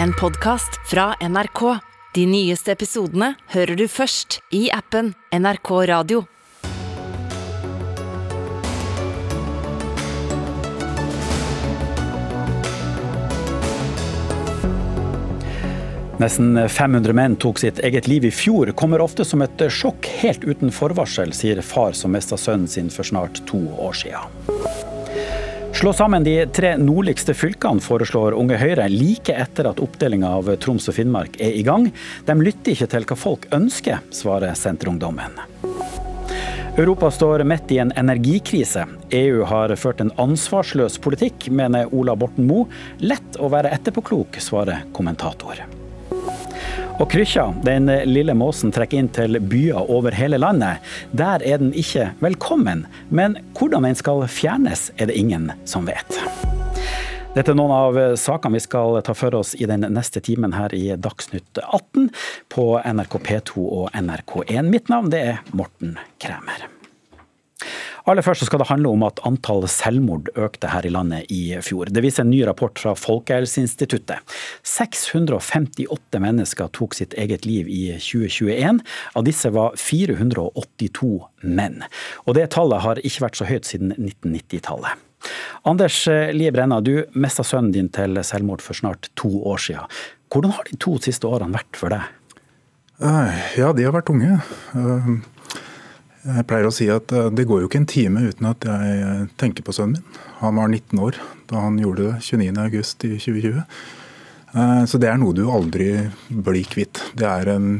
en podkast fra NRK. De nyeste episodene hører du først i appen NRK Radio. Nesten 500 menn tok sitt eget liv i fjor. Kommer ofte som et sjokk helt uten forvarsel, sier far som mista sønnen sin for snart to år siden. Slå sammen de tre nordligste fylkene, foreslår Unge Høyre, like etter at oppdelinga av Troms og Finnmark er i gang. De lytter ikke til hva folk ønsker, svarer Senterungdommen. Europa står midt i en energikrise. EU har ført en ansvarsløs politikk, mener Ola Borten Moe. Lett å være etterpåklok, svarer kommentator. Og Krykkja, den lille måsen, trekker inn til byer over hele landet. Der er den ikke velkommen, men hvordan den skal fjernes, er det ingen som vet. Dette er noen av sakene vi skal ta for oss i den neste timen her i Dagsnytt 18 på NRK P2 og NRK1. Mitt navn det er Morten Kræmer. Aller først skal det handle om at antall selvmord økte her i landet i fjor. Det viser en ny rapport fra Folkehelseinstituttet. 658 mennesker tok sitt eget liv i 2021. Av disse var 482 menn. Og det tallet har ikke vært så høyt siden 1990-tallet. Anders Lie Brenna, du mista sønnen din til selvmord for snart to år siden. Hvordan har de to siste årene vært for deg? Ja, de har vært unge. Jeg pleier å si at eh, det går jo ikke en time uten at jeg eh, tenker på sønnen min. Han var 19 år da han gjorde det 29.8.2020. Eh, så det er noe du aldri blir kvitt. Det er en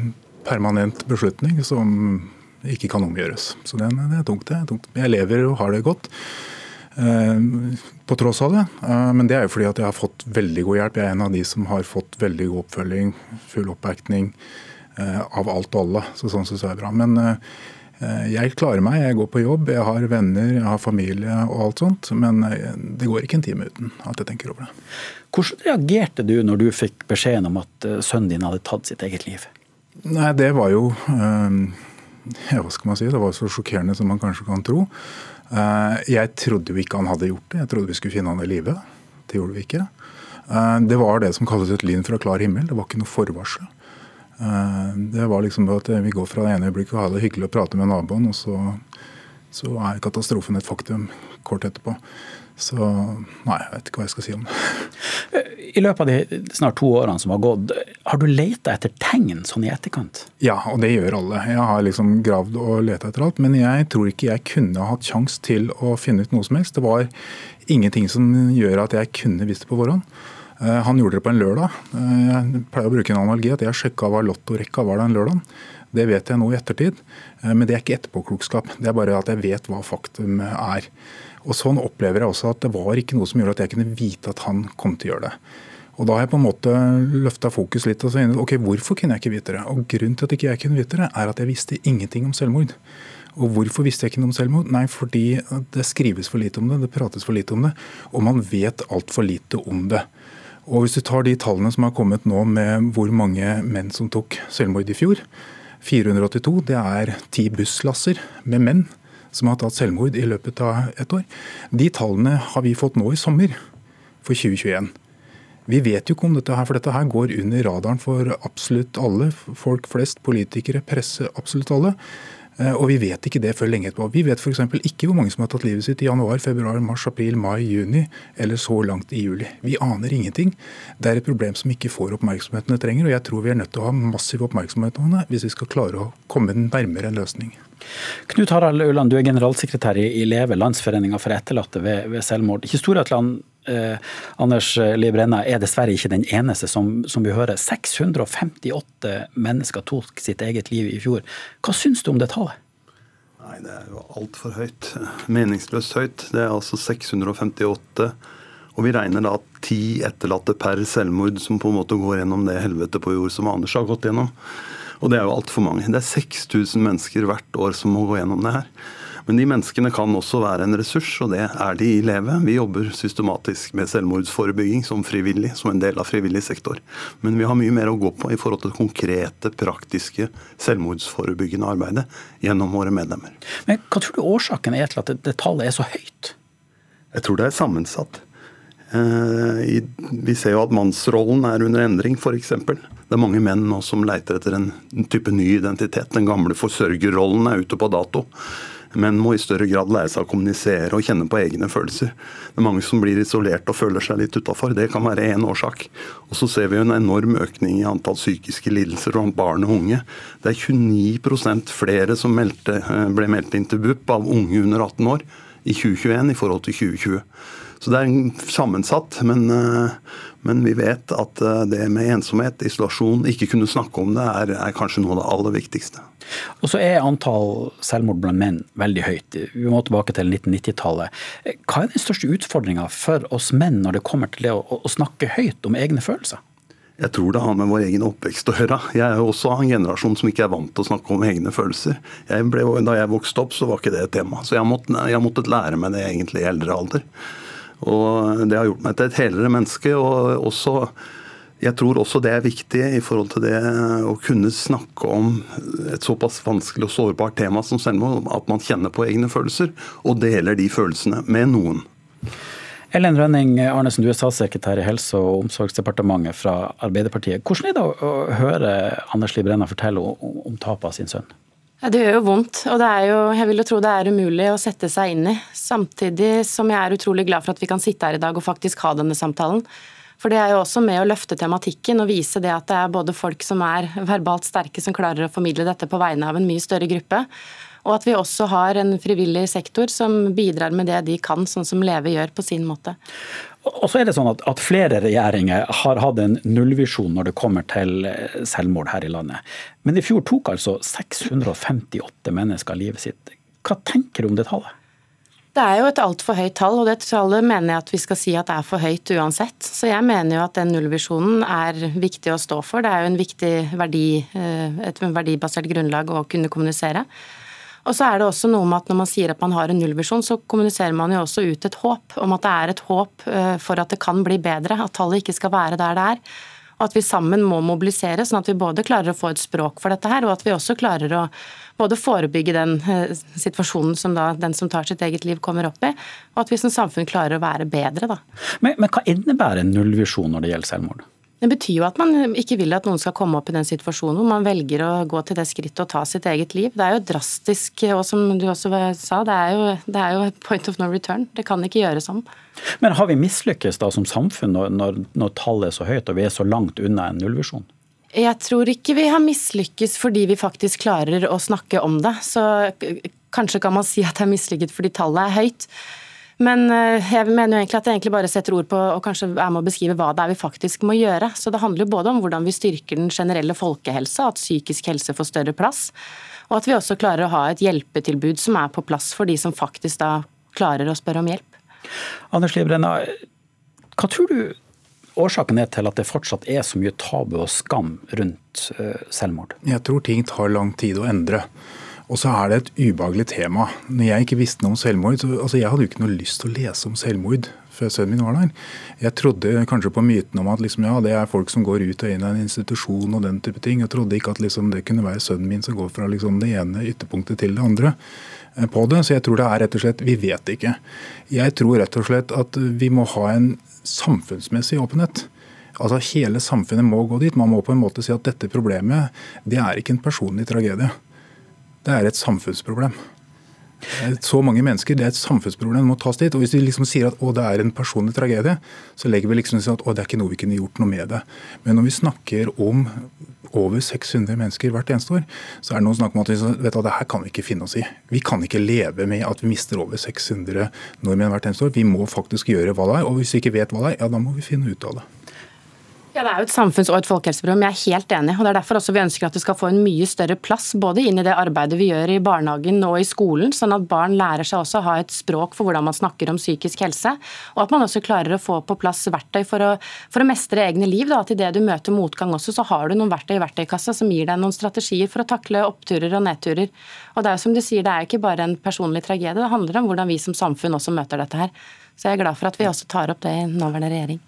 permanent beslutning som ikke kan omgjøres. Så det, er tungt. det er tungt. Jeg lever og har det godt. På tross av det. Men det er jo fordi at jeg har fått veldig god hjelp. Jeg er en av de som har fått veldig god oppfølging, full oppbacking av alt og alle. Så sånn syns jeg er bra. Men jeg klarer meg, jeg går på jobb, jeg har venner, jeg har familie og alt sånt. Men eh, det går ikke en time uten at jeg tenker over det. Hvordan reagerte du når du fikk beskjeden om at eh, sønnen din hadde tatt sitt eget liv? Nei, det var jo ja, hva skal man si, Det var så sjokkerende som man kanskje kan tro. Jeg trodde jo ikke han hadde gjort det. Jeg trodde vi skulle finne han i live. Det gjorde vi ikke. Det var det som kalles et lyn fra klar himmel. Det var ikke noe forvarsel. Eh, det var liksom at vi går fra det ene øyeblikket og har det hyggelig å prate med naboen, og så, så er katastrofen et faktum kort etterpå. Så nei, jeg vet ikke hva jeg skal si om det. I løpet av de snart to årene som har gått, har du leita etter tegn sånn i etterkant? Ja, og det gjør alle. Jeg har liksom gravd og leta etter alt. Men jeg tror ikke jeg kunne hatt sjanse til å finne ut noe som helst. Det var ingenting som gjør at jeg kunne visst det på forhånd. Eh, han gjorde det på en lørdag. Eh, jeg pleier å bruke en analogi at jeg sjekka hva lottorekka var den lørdagen. Det vet jeg nå i ettertid, eh, men det er ikke etterpåklokskap. Det er bare at jeg vet hva faktum er. Og Sånn opplever jeg også at det var ikke noe som gjorde at jeg kunne vite at han kom til å gjøre det. Og Da har jeg på en måte løfta fokus litt. og så ok, Hvorfor kunne jeg ikke vite det? Og Grunnen til at ikke jeg kunne vite det, er at jeg visste ingenting om selvmord. Og Hvorfor visste jeg ikke noe om selvmord? Nei, fordi det skrives for lite om det, det prates for lite om det, og man vet altfor lite om det. Og Hvis du tar de tallene som har kommet nå med hvor mange menn som tok selvmord i fjor, 482, det er ti busslasser med menn som har tatt selvmord i løpet av et år. De tallene har vi fått nå i sommer for 2021. Vi vet jo ikke om dette her, for dette her går under radaren for absolutt alle. Folk flest, politikere, presse, absolutt alle. Eh, og vi vet ikke det før lenge etterpå. Vi vet f.eks. ikke hvor mange som har tatt livet sitt i januar, februar, mars, april, mai, juni eller så langt i juli. Vi aner ingenting. Det er et problem som ikke får oppmerksomheten det trenger. Og jeg tror vi er nødt til å ha massiv oppmerksomhet om det hvis vi skal klare å komme nærmere en løsning. Knut Harald Ulland, du er generalsekretær i Leve, Landsforeninga for etterlatte ved, ved selvmord. Historieatland eh, Anders Lie er dessverre ikke den eneste som, som vi hører. 658 mennesker tok sitt eget liv i fjor. Hva syns du om det tallet? Nei, Det er jo altfor høyt. Meningsløst høyt. Det er altså 658. Og vi regner da ti etterlatte per selvmord, som på en måte går gjennom det helvete på jord som Anders har gått gjennom. Og det er jo altfor mange. Det er 6000 mennesker hvert år som må gå gjennom det her. Men de menneskene kan også være en ressurs, og det er de i Leve. Vi jobber systematisk med selvmordsforebygging som frivillig, som en del av frivillig sektor. Men vi har mye mer å gå på i forhold til det konkrete, praktiske selvmordsforebyggende arbeidet gjennom våre medlemmer. Men Hva tror du årsaken er til at det, det tallet er så høyt? Jeg tror det er sammensatt. Vi ser jo at mannsrollen er under endring, f.eks. Det er mange menn nå som leiter etter en type ny identitet. Den gamle forsørgerrollen er ute på dato. Menn må i større grad lære seg å kommunisere og kjenne på egne følelser. Det er mange som blir isolert og føler seg litt utafor. Det kan være én årsak. Og så ser vi en enorm økning i antall psykiske lidelser blant barn og unge. Det er 29% flere som meldte, eh, ble meldt inn til BUP av unge under 18 år i 2021 i forhold til 2020. Så det er sammensatt, men, eh, men, vi vet at eh, det med ensomhet, isolasjon, ikke kunne snakke om det, er, er kanskje noe av det aller viktigste. Og så er antall selvmord blant menn veldig høyt. Vi må tilbake til 1990-tallet. Hva er den største utfordringa for oss menn når det kommer til det å, å snakke høyt om egne følelser? Jeg tror det har med vår egen oppvekst å gjøre. Jeg er jo også en generasjon som ikke er vant til å snakke om egne følelser. Jeg ble, da jeg vokste opp, så var ikke det et tema. Så jeg har måttet lære meg det egentlig i eldre alder. Og det har gjort meg til et helere menneske. og også jeg tror også det er viktig i forhold til det å kunne snakke om et såpass vanskelig og sårbart tema som selvmord, at man kjenner på egne følelser og deler de følelsene med noen. Ellen Rønning Arnesen, du er statssekretær i Helse- og omsorgsdepartementet fra Arbeiderpartiet. Hvordan er det å høre Anders Liv Brenna fortelle om tapet av sin sønn? Ja, Det gjør jo vondt, og det er jo, jeg vil jo tro det er umulig å sette seg inn i. Samtidig som jeg er utrolig glad for at vi kan sitte her i dag og faktisk ha denne samtalen. For det er jo også med å løfte tematikken og vise det at det er både folk som er verbalt sterke, som klarer å formidle dette på vegne av en mye større gruppe, og at vi også har en frivillig sektor som bidrar med det de kan, sånn som Leve gjør på sin måte. Og så er det sånn at, at, Flere regjeringer har hatt en nullvisjon når det kommer til eh, selvmord her i landet. Men i fjor tok altså 658 mennesker livet sitt. Hva tenker du om det tallet? Det er jo et altfor høyt tall, og det tallet mener jeg at vi skal si at det er for høyt uansett. Så jeg mener jo at den nullvisjonen er viktig å stå for. Det er jo en viktig verdi, eh, et verdibasert grunnlag å kunne kommunisere. Og så er det også noe med at Når man sier at man har en nullvisjon, så kommuniserer man jo også ut et håp om at det er et håp eh, for at det kan bli bedre, at tallet ikke skal være der det er. Og at vi sammen må mobilisere, sånn at vi både klarer å få et språk for dette her, og at vi også klarer å både forebygge den eh, situasjonen som da den som tar sitt eget liv kommer opp i, og at vi som samfunn klarer å være bedre. Da. Men, men hva innebærer en nullvisjon når det gjelder selvmord? Det betyr jo at man ikke vil at noen skal komme opp i den situasjonen hvor man velger å gå til det skrittet og ta sitt eget liv. Det er jo drastisk, og som du også sa, det er jo, det er jo point of no return. Det kan ikke gjøres om. Men har vi mislykkes da som samfunn når, når, når tallet er så høyt og vi er så langt unna en nullvisjon? Jeg tror ikke vi har mislykkes fordi vi faktisk klarer å snakke om det. Så kanskje kan man si at det er mislykket fordi tallet er høyt. Men eh, jeg mener jo egentlig at det egentlig bare setter ord på og kanskje er med å beskrive hva det er vi faktisk må gjøre. Så det handler jo både om hvordan vi styrker den generelle folkehelsa, at psykisk helse får større plass, og at vi også klarer å ha et hjelpetilbud som er på plass for de som faktisk da klarer å spørre om hjelp. Anders Liebrenna, hva tror du årsaken er til at det fortsatt er så mye tabu og skam rundt eh, selvmord? Jeg tror ting tar lang tid å endre. Og så er det et ubehagelig tema. Når jeg ikke visste noe om selvmord, så, altså Jeg hadde jo ikke noe lyst til å lese om selvmord før sønnen min var der. Jeg trodde kanskje på myten om at liksom, ja, det er folk som går ut og inn av en institusjon og den type ting. Jeg trodde ikke at liksom, det kunne være sønnen min som går fra liksom, det ene ytterpunktet til det andre eh, på det. Så jeg tror det er rett og slett Vi vet ikke. Jeg tror rett og slett at vi må ha en samfunnsmessig åpenhet. Altså Hele samfunnet må gå dit. Man må på en måte si at dette problemet det er ikke en personlig tragedie det er et samfunnsproblem. Så mange mennesker, Det er et samfunnsproblem, må tas dit. Og Hvis vi liksom sier at å, det er en personlig tragedie, så legger vi liksom at å, det er ikke noe vi kunne gjort noe med det. Men når vi snakker om over 600 mennesker hvert eneste år, så er det noen snakk om at vi, vet at det her kan vi ikke finne oss i. Vi kan ikke leve med at vi mister over 600 nordmenn hvert eneste år. Vi må faktisk gjøre hva det er. Og hvis vi ikke vet hva det er, ja, da må vi finne ut av det. Ja, Det er jo et samfunns- og et folkehelseprogram, jeg er helt enig. og Det er derfor også vi ønsker at det skal få en mye større plass både inn i det arbeidet vi gjør i barnehagen og i skolen, sånn at barn lærer seg også å ha et språk for hvordan man snakker om psykisk helse. Og at man også klarer å få på plass verktøy for å, for å mestre egne liv. Da. At idet du møter motgang også, så har du noen verktøy i verktøykassa som gir deg noen strategier for å takle oppturer og nedturer. Og det er jo som du sier, det er ikke bare en personlig tragedie, det handler om hvordan vi som samfunn også møter dette her. Så jeg er glad for at vi også tar opp det i nåværende regjering.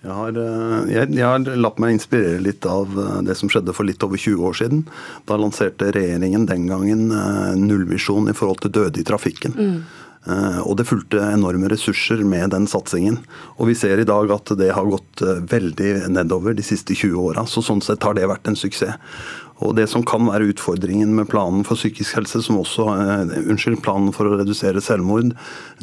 Jeg har, eh, jeg, jeg har, latt meg inspirere litt av eh, det som skjedde for litt over 20 år siden. Da lanserte regjeringen den gangen eh, nullvisjon i forhold til døde i trafikken. Mm. Og det fulgte enorme ressurser med den satsingen. Og vi ser i dag at det har gått veldig nedover de siste 20 åra. Så sånn sett har det vært en suksess. Og Det som kan være utfordringen med planen for psykisk helse, som også, uh, unnskyld, planen for å redusere selvmord,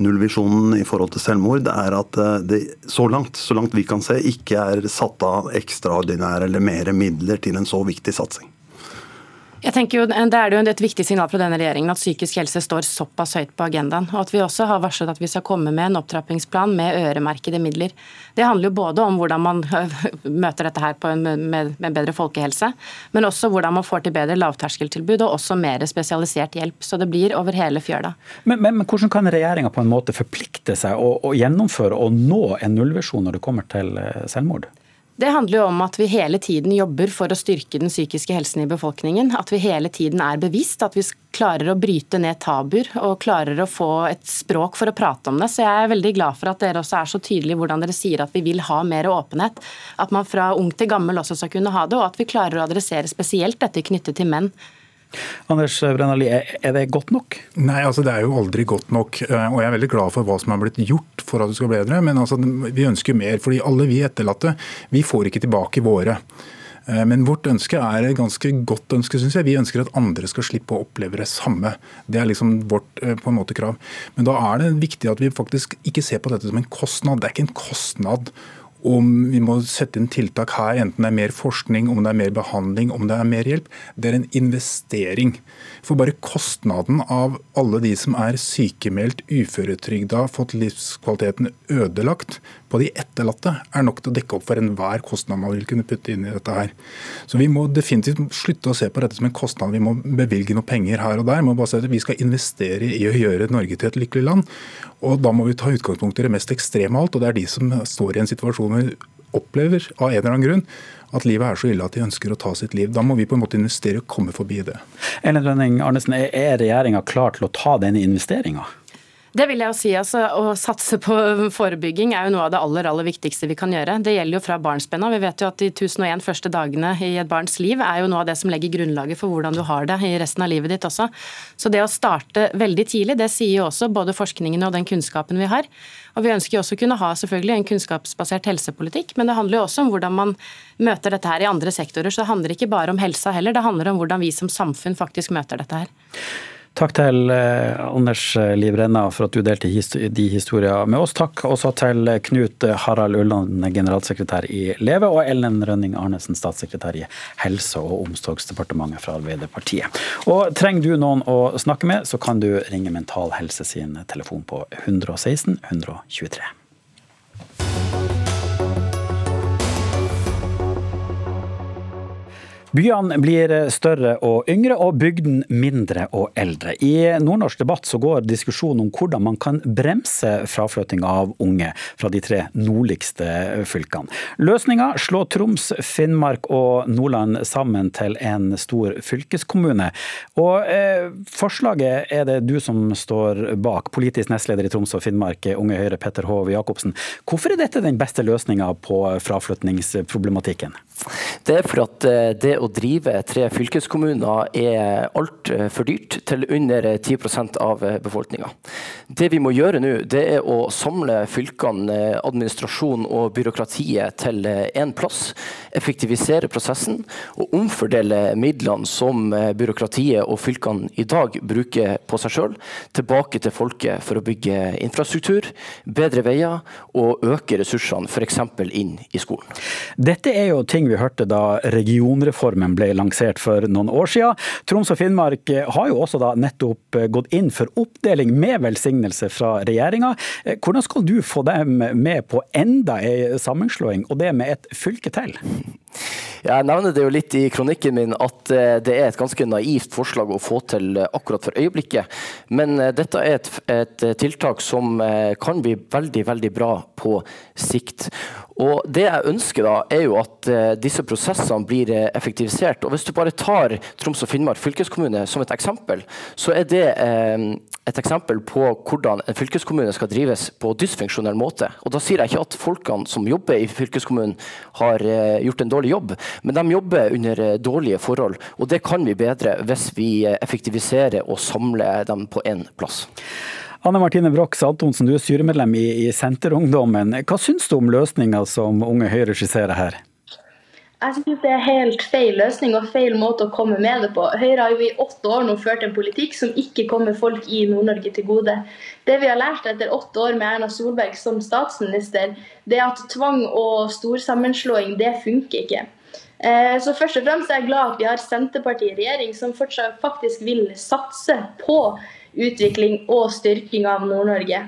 nullvisjonen i forhold til selvmord, er at uh, det så langt, så langt vi kan se, ikke er satt av ekstraordinære eller mer midler til en så viktig satsing. Jeg tenker jo, Det er jo et viktig signal fra denne regjeringen at psykisk helse står såpass høyt på agendaen. Og at vi også har varslet at vi skal komme med en opptrappingsplan med øremerkede midler. Det handler jo både om hvordan man møter dette her en, med, med, bedre folkehelse, men også hvordan man får til bedre lavterskeltilbud og også mer spesialisert hjelp. Så det blir over hele fjøla. Men, men, men hvordan kan regjeringa på en måte forplikte seg å, å gjennomføre og nå en nullvisjon når det kommer til eh, selvmord? Det handler jo om at vi hele tiden jobber for å styrke den psykiske helsen i befolkningen. At vi hele tiden er bevisst, at vi klarer å bryte ned tabuer og klarer å få et språk for å prate om det. Så jeg er veldig glad for at dere også er så tydelige hvordan dere sier at vi vil ha mer åpenhet. At man fra ung til gammel også skal kunne ha det, og at vi klarer å adressere spesielt dette knyttet til menn. Anders Brennali, er det godt nok? Nei, altså det er jo aldri godt nok. Eh, og jeg er veldig glad for hva som er blitt gjort for at det skal bli bedre. Men altså, vi ønsker mer. fordi alle vi etterlatte, vi får ikke tilbake våre. Eh, men vårt ønske er et ganske godt ønske, syns jeg. Vi ønsker at andre skal slippe å oppleve det samme. Det er liksom vårt eh, på en måte krav. Men da er det viktig at vi faktisk ikke ser på dette som en kostnad. Det er ikke en kostnad om vi må sette inn tiltak her, enten det er mer forskning, om det er mer behandling, om det er mer hjelp. Det er en investering. For bare kostnaden av alle de som er sykemeldt, uføretrygda, fått livskvaliteten ødelagt på de etterlatte, er nok til å dekke opp for enhver kostnad man vil kunne putte inn i dette her. Så vi må definitivt slutte å se på dette som en kostnad. Vi må bevilge noe penger her og der. Vi må bare si at vi skal investere i å gjøre Norge til et lykkelig land. Og da må vi ta utgangspunkt i det mest ekstreme av alt, og det er de som står i en situasjon hvor opplever av en eller annen grunn at livet er så ille at de ønsker å ta sitt liv. Da må vi på en måte investere og komme forbi det. Ellen Rønning Arnesen, er regjeringa klar til å ta denne investeringa? Det vil jeg jo si. altså Å satse på forebygging er jo noe av det aller aller viktigste vi kan gjøre. Det gjelder jo fra barnsbenna. Vi vet jo at de 1001 første dagene i et barns liv er jo noe av det som legger grunnlaget for hvordan du har det i resten av livet ditt også. Så det å starte veldig tidlig, det sier jo også både forskningen og den kunnskapen vi har. Og Vi ønsker jo også å kunne ha selvfølgelig en kunnskapsbasert helsepolitikk, men det handler jo også om hvordan man møter dette her i andre sektorer. Så det handler ikke bare om helsa heller, det handler om hvordan vi som samfunn faktisk møter dette her. Takk til Anders Anders Livrenna for at du delte de historiene med oss. Takk også til Knut Harald Ulland, generalsekretær i Leve, og Ellen Rønning Arnesen, statssekretær i Helse- og omsorgsdepartementet fra Arbeiderpartiet. Og trenger du noen å snakke med, så kan du ringe Mental Helse sin telefon på 116 123. Byene blir større og yngre, og bygden mindre og eldre. I nordnorsk debatt så går diskusjonen om hvordan man kan bremse fraflytting av unge fra de tre nordligste fylkene. Løsninga slår Troms, Finnmark og Nordland sammen til en stor fylkeskommune. Og eh, Forslaget er det du som står bak, politisk nestleder i Troms og Finnmark, Unge Høyre Petter Hov Jacobsen. Hvorfor er dette den beste løsninga på fraflyttingsproblematikken? Det er for at eh, det å drive tre fylkeskommuner er altfor dyrt til under 10% av befolkninga. Det vi må gjøre nå, det er å samle fylkene, administrasjon og byråkratiet til én plass. Effektivisere prosessen og omfordele midlene som byråkratiet og fylkene i dag bruker på seg sjøl, tilbake til folket for å bygge infrastruktur, bedre veier og øke ressursene f.eks. inn i skolen. Dette er jo ting vi hørte da regionreformen ble lansert for noen år siden. Troms og Finnmark har jo også da nettopp gått inn for oppdeling med velsignelse fra regjeringa. Hvordan skal du få dem med på enda ei sammenslåing, og det med et fylke til? Jeg nevner det jo litt i kronikken min at eh, det er et ganske naivt forslag å få til akkurat for øyeblikket. Men eh, dette er et, et tiltak som eh, kan bli veldig, veldig bra på sikt. Og Det jeg ønsker, da, er jo at disse prosessene blir effektivisert. Og Hvis du bare tar Troms og Finnmark fylkeskommune som et eksempel, så er det et eksempel på hvordan en fylkeskommune skal drives på dysfunksjonell måte. Og Da sier jeg ikke at folkene som jobber i fylkeskommunen har gjort en dårlig jobb, men de jobber under eh, dårlige forhold. Og det kan vi bedre hvis vi eh, effektiviserer og samler dem på én plass. Anne Martine Broch Antonsen, du er styremedlem i, i Senterungdommen. Hva syns du om løsninga som Unge Høyre skisserer her? Jeg synes det er helt feil løsning og feil måte å komme med det på. Høyre har jo i åtte år nå ført en politikk som ikke kommer folk i Nord-Norge til gode. Det vi har lært etter åtte år med Erna Solberg som statsminister, det er at tvang og storsammenslåing, det funker ikke. Eh, så først og fremst er jeg glad at vi har Senterpartiet i regjering som fortsatt faktisk vil satse på utvikling og styrking av Nord-Norge.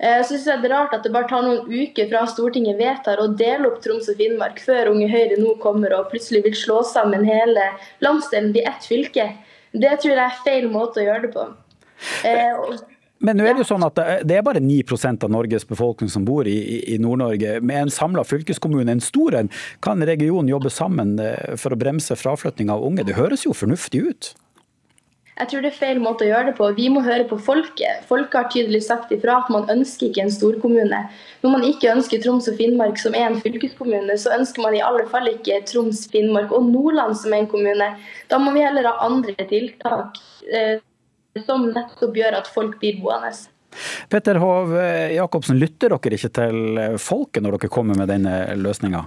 Jeg så synes det er rart at det bare tar noen uker fra Stortinget vedtar å dele opp Troms og Finnmark, før Unge Høyre nå kommer og plutselig vil slå sammen hele landsdelen i ett fylke. Det tror jeg er feil måte å gjøre det på. Eh, men nå er det jo sånn at det er bare 9% av Norges befolkning som bor i, i Nord-Norge. Med en samla fylkeskommune, en stor en, kan regionen jobbe sammen eh, for å bremse fraflytting av unge. Det høres jo fornuftig ut? Jeg tror det er feil måte å gjøre det på. Vi må høre på folket. Folket har tydelig sagt ifra at man ønsker ikke en storkommune. Når man ikke ønsker Troms og Finnmark som er en fylkeskommune, så ønsker man i alle fall ikke Troms, Finnmark og Nordland som en kommune. Da må vi heller ha andre tiltak eh, som nettopp gjør at folk blir boende. Petter Hov Jacobsen, lytter dere ikke til folket når dere kommer med denne løsninga?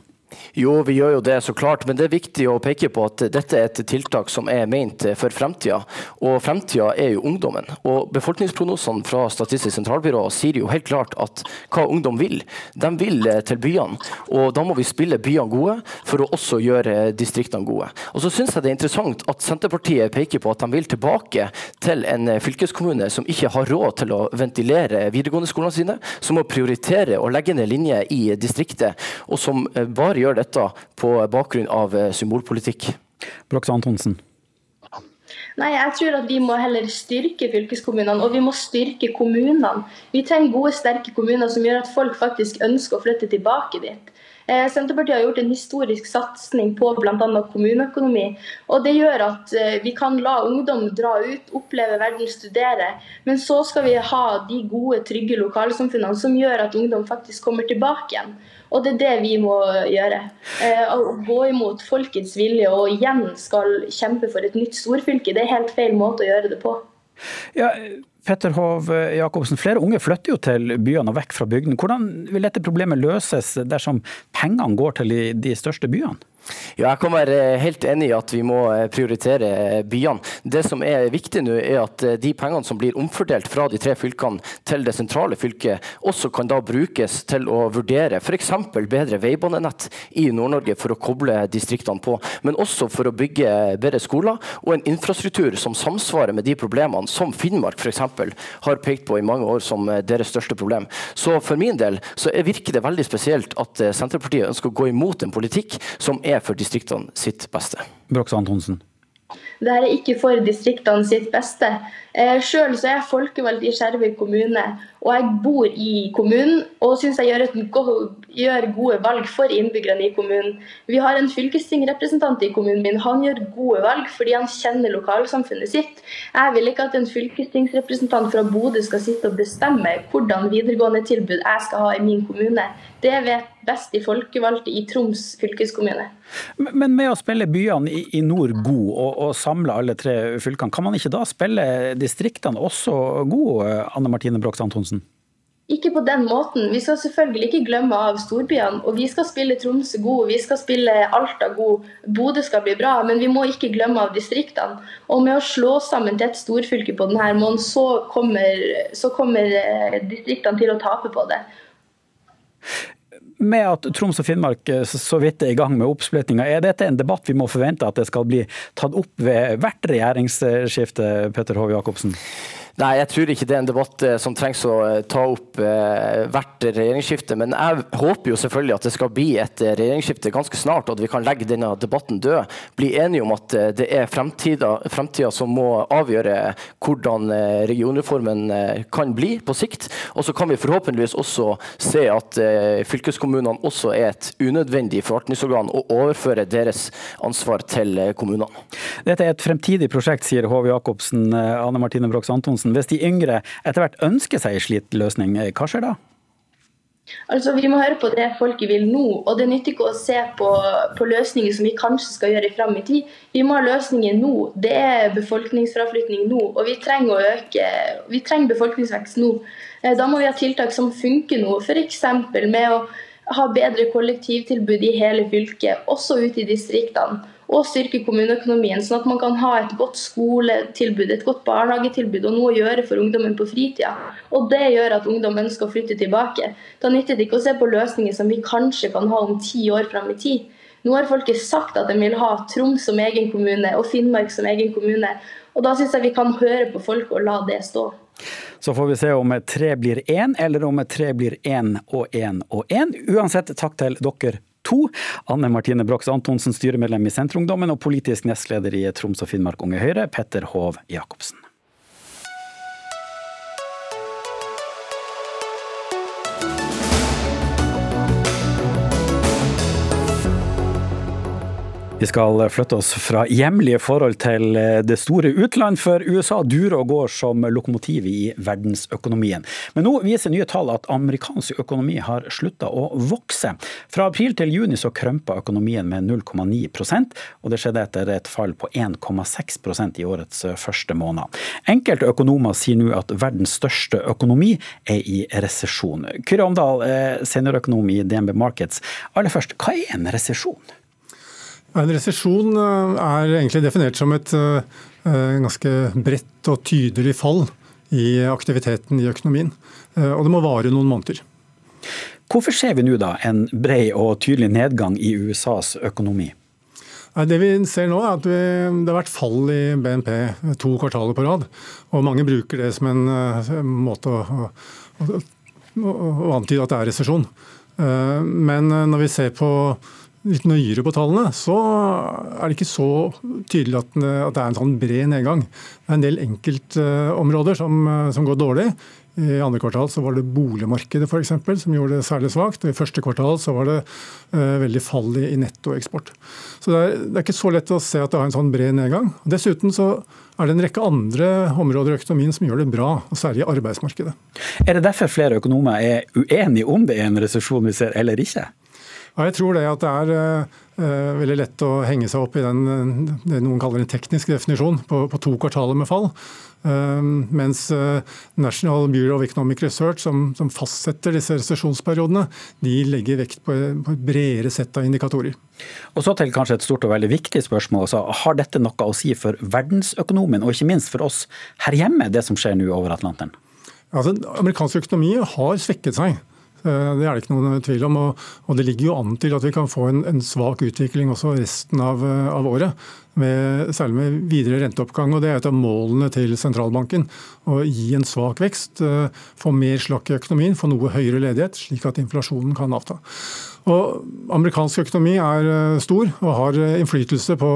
Jo, vi gjør jo det, så klart. Men det er viktig å peke på at dette er et tiltak som er ment for fremtida. Og fremtida er jo ungdommen. Og befolkningsprognosene fra Statistisk sentralbyrå sier jo helt klart at hva ungdom vil. De vil eh, til byene. Og da må vi spille byene gode for å også gjøre distriktene gode. Og så syns jeg det er interessant at Senterpartiet peker på at de vil tilbake til en fylkeskommune som ikke har råd til å ventilere videregående skolene sine, som må prioritere å legge ned linjer i distriktet, og som eh, bare gjør dette på bakgrunn av eh, symbolpolitikk? Brox Antonsen. Nei, jeg tror at vi må heller styrke fylkeskommunene, og vi må styrke kommunene. Vi trenger gode, sterke kommuner som gjør at folk faktisk ønsker å flytte tilbake dit. Eh, Senterpartiet har gjort en historisk satsing på bl.a. kommuneøkonomi. og Det gjør at eh, vi kan la ungdom dra ut, oppleve verden, studere. Men så skal vi ha de gode, trygge lokalsamfunnene som gjør at ungdom faktisk kommer tilbake igjen. Og det er det vi må gjøre. Eh, å gå imot folkets vilje og igjen skal kjempe for et nytt storfylke, det er helt feil måte å gjøre det på. Ja, Petter Hov Jacobsen, flere unge flytter jo til byene og vekk fra bygdene. Hvordan vil dette problemet løses dersom pengene går til de største byene? Ja, jeg kan være helt enig i at vi må eh, prioritere eh, byene. Det som er viktig nå, er at eh, de pengene som blir omfordelt fra de tre fylkene til det sentrale fylket, også kan da brukes til å vurdere f.eks. bedre veibanenett i Nord-Norge for å koble distriktene på, men også for å bygge bedre skoler og en infrastruktur som samsvarer med de problemene som Finnmark f.eks. har pekt på i mange år som deres største problem. Så for min del så virker det veldig spesielt at Senterpartiet ønsker å gå imot en politikk som er er for distriktene sitt beste. Brox Antonsen. Det er ikke for distriktene sitt beste. Selv Sjøl er jeg folkevalgt i Skjervøy kommune, og jeg bor i kommunen og syns jeg gjør, gjør, gode valg for innbyggerne i kommunen. Vi har en fylkestingrepresentant i kommunen min. Han gjør gode valg fordi han kjenner lokalsamfunnet sitt. Jeg vil ikke at en fylkestingsrepresentant fra Bodø skal sitte og bestemme hvordan videregående tilbud jeg skal ha i min kommune. Det vet best de folkevalgte i Troms fylkeskommune. Men med å spille byene i nord god og, og samle alle tre fylkene, kan man ikke da spille distriktene også gode, Anne Martine Brox Antonsen? Ikke på den måten. Vi skal selvfølgelig ikke glemme av storbyene. Og vi skal spille Tromsø god, vi skal spille Alta god, Bodø skal bli bra. Men vi må ikke glemme av distriktene. Og med å slå sammen til et storfylke på denne måneden, så kommer, så kommer eh, distriktene til å tape på det med at Troms og Finnmark eh, så vidt er i gang med oppsplittinga, er dette en debatt vi må forvente at det skal bli tatt opp ved hvert regjeringsskifte, Petter Hov Jacobsen? Nei, jeg tror ikke det er en debatt eh, som trengs å eh, ta opp eh, hvert regjeringsskifte. Men jeg håper jo selvfølgelig at det skal bli et regjeringsskifte ganske snart, og at vi kan legge denne debatten død. Bli enige om at det er fremtida, som må avgjøre hvordan regionreformen kan bli på sikt. Og så kan vi forhåpentligvis også se at fylkeskommunene også er et unødvendig forvaltningsorgan, og overføre deres ansvar til kommunene. Dette er et fremtidig prosjekt, sier Hov Jacobsen. Anne Martine Brox Antonsen Johansen, hvis de yngre etter hvert ønsker seg en slik løsning, hva skjer da? Altså, Vi må høre på det folket vil nå. og Det nytter ikke å se på, på, løsninger som vi kanskje skal gjøre fram i tid. Vi må ha løsninger nå. Det er befolkningsfraflytning nå. Og vi trenger å øke, vi trenger befolkningsvekst nå. Eh, da må vi ha tiltak som funker nå. F.eks. med å ha bedre kollektivtilbud i hele fylket, også ute i distriktene og styrke kommuneøkonomien, sånn at man kan ha et godt skoletilbud, et godt barnehagetilbud og noe å gjøre for ungdommen på fritida. Og det gjør at ungdom ønsker å flytte tilbake. Da nytter det ikke å se på løsninger som vi kanskje kan ha om ti år fram i tid. Nå har folket sagt at de vil ha Troms som egen kommune og Finnmark som egen kommune. Og da syns jeg vi kan høre på folk og la det stå. Så får vi se om tre blir én, eller om tre blir én og én og én. Uansett, takk til dere to. Anne Martine Brox Antonsen, styremedlem i Senterungdommen og politisk nestleder i Troms og Finnmark Unge Høyre, Petter Hov Jacobsen. Vi skal flytte oss fra hjemlige forhold til eh, det store utland, for USA durer og går som lokomotiv i verdensøkonomien. Men nå viser nye tall at amerikansk økonomi har slutta å vokse. Fra april til juni så krympa økonomien med 0,9% og det skjedde etter et fall på 1,6% i årets første måned. Enkelte økonomer sier nå at verdens største økonomi er i resesjon. Kyrre Omdal, eh, seniorøkonom i DNB Markets. Aller først, hva er en resesjon? En resesjon eh, er egentlig definert som et eh, ganske bredt og tydelig fall i aktiviteten i økonomien. Eh, og det må vare noen måneder. Hvorfor ser vi nå da en bred og tydelig nedgang i USAs økonomi? Det vi ser nå er at vi, Det har vært fall i BNP to kvartaler på rad. og Mange bruker det som en måte å, å, å, å antyde at det er resesjon. Men når vi ser på litt nøyere på tallene, så er det ikke så tydelig at, det er en sånn bred nedgang. Det er en del enkeltområder som, som går dårlig. I andre kvartal så var det boligmarkedet for eksempel, som gjorde det særlig svakt. I første kvartal så var det uh, veldig fall i, nettoeksport. Så det er, det er, ikke så lett å se at det har en sånn bred nedgang. Dessuten så er det en rekke andre områder i økonomien som gjør det bra, og særlig i arbeidsmarkedet. Er det derfor flere økonomer er uenige om det er en resesjon vi ser, eller ikke? Ja, jeg tror det at det er uh, veldig lett å henge seg opp i den, det noen kaller en teknisk definisjon på, på to kvartaler med fall. Uh, mens uh, National Bureau of Economic Research, som, som fastsetter disse resesjonsperiodene, de legger vekt på, på, et bredere sett av indikatorer. Og så til kanskje et stort og veldig viktig spørsmål. Altså, har dette noe å si for verdensøkonomien, og ikke minst for oss her hjemme, det som skjer nå over Atlanteren? Altså, amerikansk økonomi har svekket seg. Eh, det er det ikke noen tvil om. Og, det ligger jo an til at vi kan få en, svak utvikling også resten eh, av året. Med, særlig med videre renteoppgang. og Det er et av målene til sentralbanken. Å gi en svak vekst, eh, få mer slakk i økonomien, få noe høyere ledighet, slik at inflasjonen kan avta. Og Amerikansk økonomi er stor og har innflytelse på,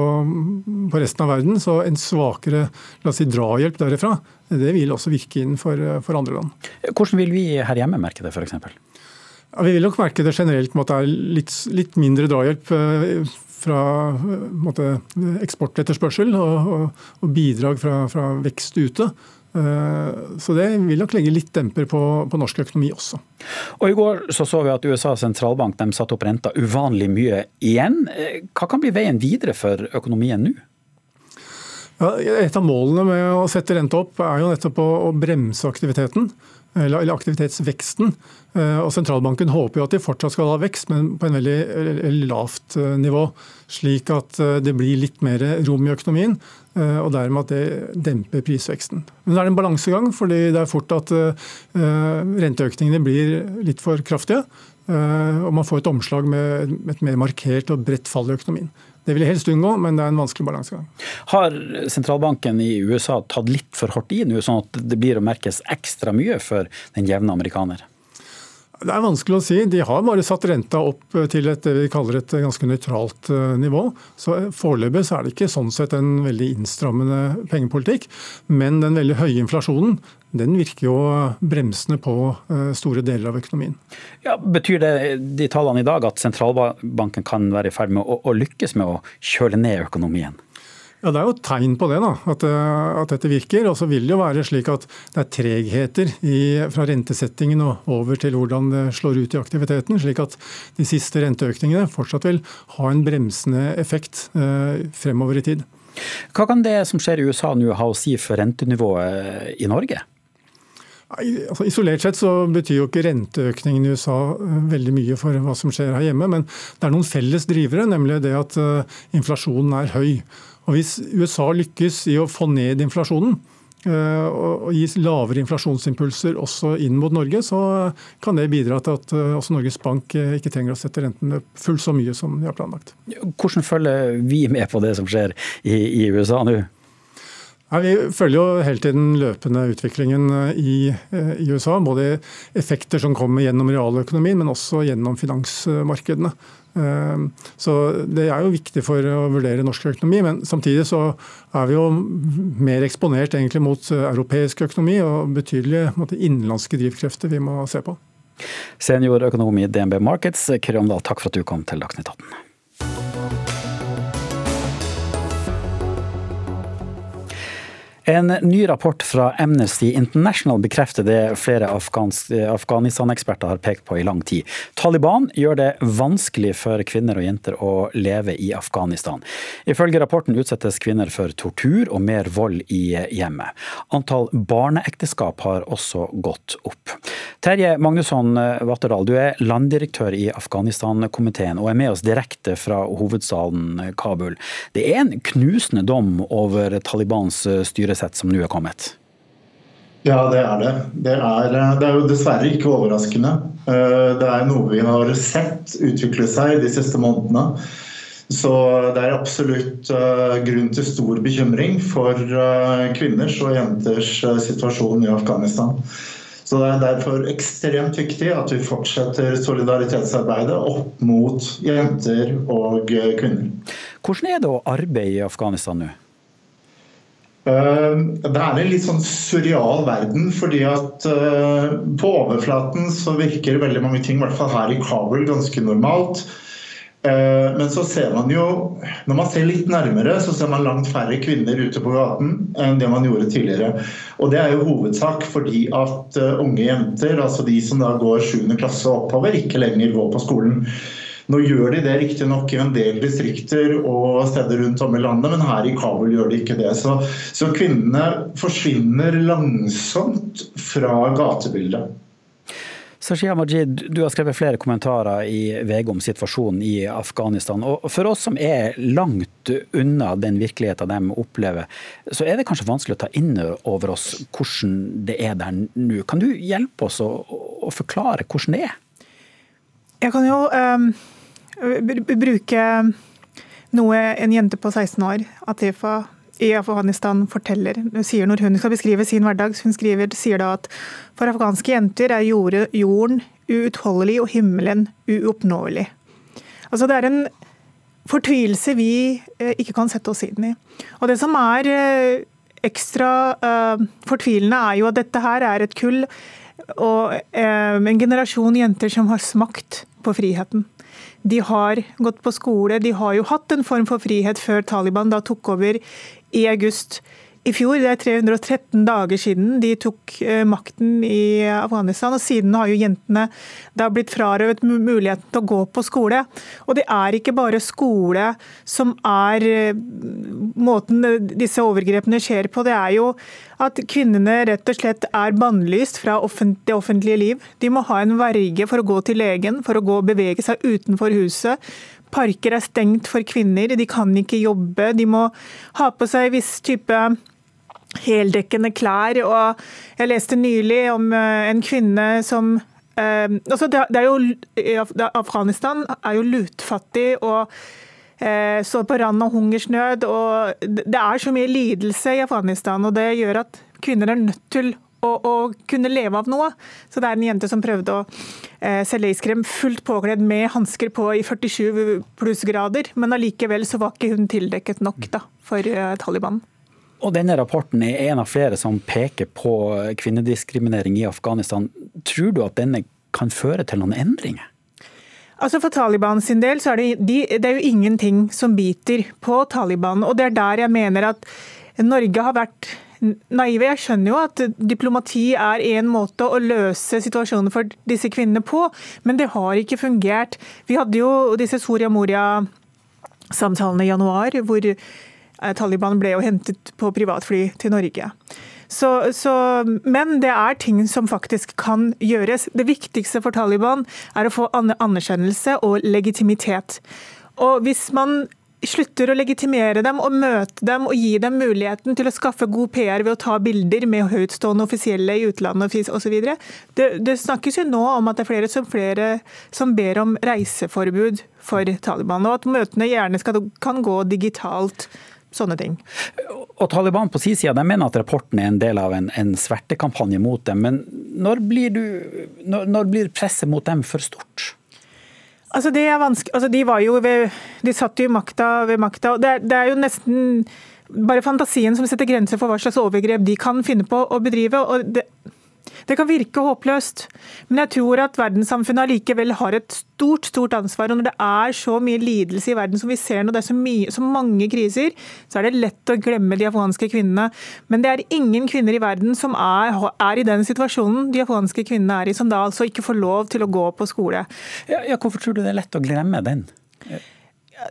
på resten av verden. Så en svakere si, drahjelp derifra, det vil også virke inn for, for andre land. Hvordan vil vi her hjemme merke det, f.eks.? Ja, vi vil nok merke det generelt med at det er litt, litt mindre drahjelp eh, fra måtte, måte, eksportetterspørsel og, og, og bidrag fra, fra, vekst ute. Eh, så det vil nok legge litt demper på, på, norsk økonomi også. Og I går så, så vi at USAs sentralbank satte opp renta uvanlig mye igjen. Hva kan bli veien videre for økonomien nå? Ja, et av målene med å sette renta opp er jo nettopp å, å bremse aktiviteten eller aktivitetsveksten. Eh, og Sentralbanken håper jo at de fortsatt skal ha vekst, men på en veldig lavt eh, nivå. Slik at eh, det blir litt mer rom i økonomien, og dermed at det demper prisveksten. Men det er en balansegang, fordi det er fort at renteøkningene blir litt for kraftige. Og man får et omslag med et mer markert og bredt fall i økonomien. Det vil jeg helst unngå, men det er en vanskelig balansegang. Har sentralbanken i USA tatt litt for hardt i nå, sånn at det blir å merkes ekstra mye for den jevne amerikaner? Det er vanskelig å si. De har bare satt renta opp til et vi kaller et ganske nøytralt eh, nivå. Så Foreløpig er det ikke sånn sett en veldig innstrammende pengepolitikk. Men den veldig høye inflasjonen den virker jo bremsende på eh, store deler av økonomien. Ja, betyr det de tallene i dag at sentralbanken kan være i ferd med å, å lykkes med å kjøle ned økonomien? Ja, Det er jo tegn på det, da, at, eh, at dette virker. Og så vil det jo være slik at det er tregheter i, fra rentesettingen og over til hvordan det slår ut i aktiviteten. Slik at de siste renteøkningene fortsatt vil ha en bremsende effekt eh, fremover i tid. Hva kan det som skjer i USA nå ha å si for rentenivået i Norge? Altså, isolert sett så betyr jo ikke renteøkningen i USA eh, veldig mye for hva som skjer her hjemme, men det er noen felles drivere, nemlig det at uh, inflasjonen er høy. Og Hvis USA lykkes i å få ned inflasjonen, eh, og gi lavere inflasjonsimpulser også inn mot Norge, så kan det bidra til at eh, også Norges Bank eh, ikke trenger å sette rentene fullt så mye som de har planlagt. Hvordan følger vi med på det som skjer i, i USA nå? Nei, vi følger jo hele tiden løpende utviklingen i, i, USA. Både effekter som kommer gjennom realøkonomien, men også gjennom finansmarkedene. Ehm, så Det er jo viktig for å vurdere norsk økonomi, men samtidig så er vi jo mer eksponert egentlig mot europeisk økonomi og betydelige innenlandske drivkrefter vi må se på. Seniorøkonom i DNB Markets, Kyrre Dahl, takk for at du kom til Dagsnytt 18. En ny rapport fra Amnesty International bekrefter det flere Afghanistan-eksperter har pekt på i lang tid. Taliban gjør det vanskelig for kvinner og jenter å leve i Afghanistan. Ifølge rapporten utsettes kvinner for tortur og mer vold i hjemmet. Antall barneekteskap har også gått opp. Terje Magnusson Vatterdal, du er landdirektør i Afghanistan-komiteen og er med oss direkte fra hovedstaden Kabul. Det er en knusende dom over Talibans styresett sett som nå er kommet? Ja, det er det. Det er, det er, jo dessverre ikke overraskende. Eh, det er noe vi har sett utvikle seg de siste månedene. Så det er absolutt eh, grunn til stor bekymring for eh, kvinners og jenters situasjon i Afghanistan. Så Det er derfor ekstremt viktig at vi fortsetter solidaritetsarbeidet opp mot jenter og kvinner. Hvordan er det å arbeide i Afghanistan nå? Eh, det er en litt sånn surreal verden, fordi at eh, på overflaten så virker veldig mange ting, i hvert fall her i Kabul, ganske normalt. Eh, men så ser man jo, når man ser litt nærmere, så ser man langt færre kvinner ute på gaten enn det man gjorde tidligere. Og det er jo hovedsak fordi at unge jenter, altså de som da går 7. klasse oppover, ikke lenger går på skolen. Nå gjør de det riktignok i en del distrikter og steder rundt om i landet, men her i Kabul gjør de ikke det. Så, så kvinnene forsvinner langsomt fra gatebildet. Sashia Majid, du har skrevet flere kommentarer i VG om situasjonen i Afghanistan. og For oss som er langt unna den virkeligheten de opplever, så er det kanskje vanskelig å ta inn over oss hvordan det er der nå. Kan du hjelpe oss å, å forklare hvordan det er? Jeg kan jo um bruke noe en jente på 16 år, Atifa, i Afghanistan forteller. Sier når hun skal beskrive sin hverdag, hun skriver, sier da at for afghanske jenter er jorden uutholdelig og himmelen uoppnåelig. Altså det er en fortvilelse vi eh, ikke kan sette oss inn i. Og det som er eh, ekstra uh, fortvilende, er jo at dette her er et kull og en generasjon jenter som har smakt på friheten. De har gått på skole, de har jo hatt en form for frihet før Taliban da tok over i august i fjor. Det er 313 dager siden de tok eh, makten i Afghanistan. og Siden har jo jentene da blitt frarøvet muligheten til å gå på skole. Og det er ikke bare skole som er eh, måten disse overgrepene skjer på. Det er jo at kvinnene rett og slett er bannlyst fra det offentlige liv. De må ha en verge for å gå til legen, for å gå og bevege seg utenfor huset. Parker er stengt for kvinner, de kan ikke jobbe. De må ha på seg viss type heldekkende klær. Og jeg leste nylig om eh, en kvinne som eh, altså det, er jo, Afghanistan er jo lutfattig og eh, står på randen av hungersnød. og Det er så mye lidelse i Afghanistan, og det gjør at kvinner er nødt til å, å kunne leve av noe. Så det er en jente som prøvde å selge iskrem fullt påkledd med hansker på i 47 plussgrader, men allikevel så var ikke hun tildekket nok da, for Taliban. Og denne rapporten er en av flere som peker på kvinnediskriminering i Afghanistan. Tror du at denne kan føre til noen endringer? Altså For Taliban sin del så er det, de, det er jo ingenting som biter på Taliban. og Det er der jeg mener at Norge har vært naive. Jeg skjønner jo at diplomati er en måte å løse situasjonen for disse kvinnene på, men det har ikke fungert. Vi hadde jo disse Soria Moria-samtalene i januar, hvor Taliban ble jo hentet på privatfly til Norge. Så, så, men det er ting som faktisk kan gjøres. Det viktigste for Taliban er å få anerkjennelse og legitimitet. Og hvis man slutter å legitimere dem og møte dem og gi dem muligheten til å skaffe god PR ved å ta bilder med høytstående offisielle i utlandet osv. Det, det snakkes jo nå om at det er flere som, flere som ber om reiseforbud for Taliban, og at møtene gjerne skal, kan gå digitalt. Sånne ting. Og Taliban på sin side de mener at rapporten er en del av en, en svertekampanje mot dem. Men når blir, du, når, når blir presset mot dem for stort? Altså det er vanskelig, altså de, var jo ved, de satt jo makta ved makta. Det er, det er jo nesten bare fantasien som setter grenser for hva slags overgrep de kan finne på å bedrive. og det, det kan virke håpløst, men jeg tror at verdenssamfunnet allikevel har et stort stort ansvar. og Når det er så mye lidelse i verden som vi ser nå, det er så, mye, så mange kriser, så er det lett å glemme de afghanske kvinnene. Men det er ingen kvinner i verden som er, er i den situasjonen de afghanske kvinnene er i, som da altså ikke får lov til å gå på skole. Ja, ja, hvorfor tror du det er lett å glemme den?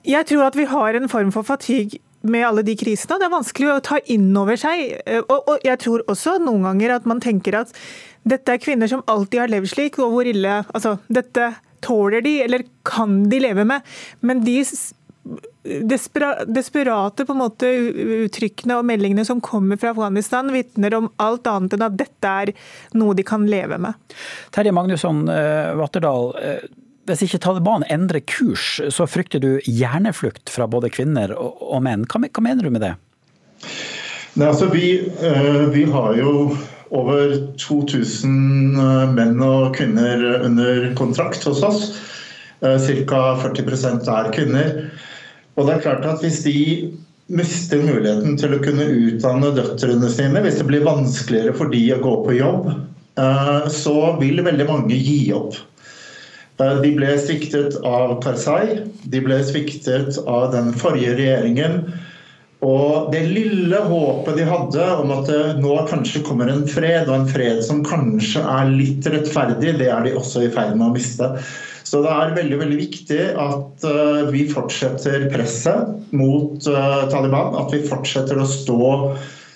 Jeg tror at vi har en form for fatigue med alle de krisene. Det er vanskelig å ta inn over seg. Og, og, jeg tror også noen ganger at man tenker at dette er kvinner som alltid har levd slik, og hvor ille Altså, dette tåler de, eller kan de leve med. Men de desperate på en måte uttrykkene og meldingene som kommer fra Afghanistan, vitner om alt annet enn at dette er noe de kan leve med. Terje Magnusson Watterdal, Vatterdal, uh, hvis ikke Taliban endrer kurs, så frykter du hjerneflukt fra både kvinner og menn. Hva, mener du med det? Nei, altså, vi, uh, vi har jo over 2000 menn og kvinner under kontrakt hos oss. Ca. 40% er kvinner. Og det er klart at Hvis de mister muligheten til å kunne utdanne døtrene sine, hvis det blir vanskeligere for de å gå på jobb, så vil veldig mange gi opp. Eh, de ble sviktet av Karzai, de ble sviktet av den forrige regjeringen. Og det lille håpet de hadde om at det nå kanskje kommer en fred, og en fred som kanskje er litt rettferdig, det er de også i ferd med å miste. Så det er veldig veldig viktig at eh, vi fortsetter presset mot eh, Taliban. At vi fortsetter å stå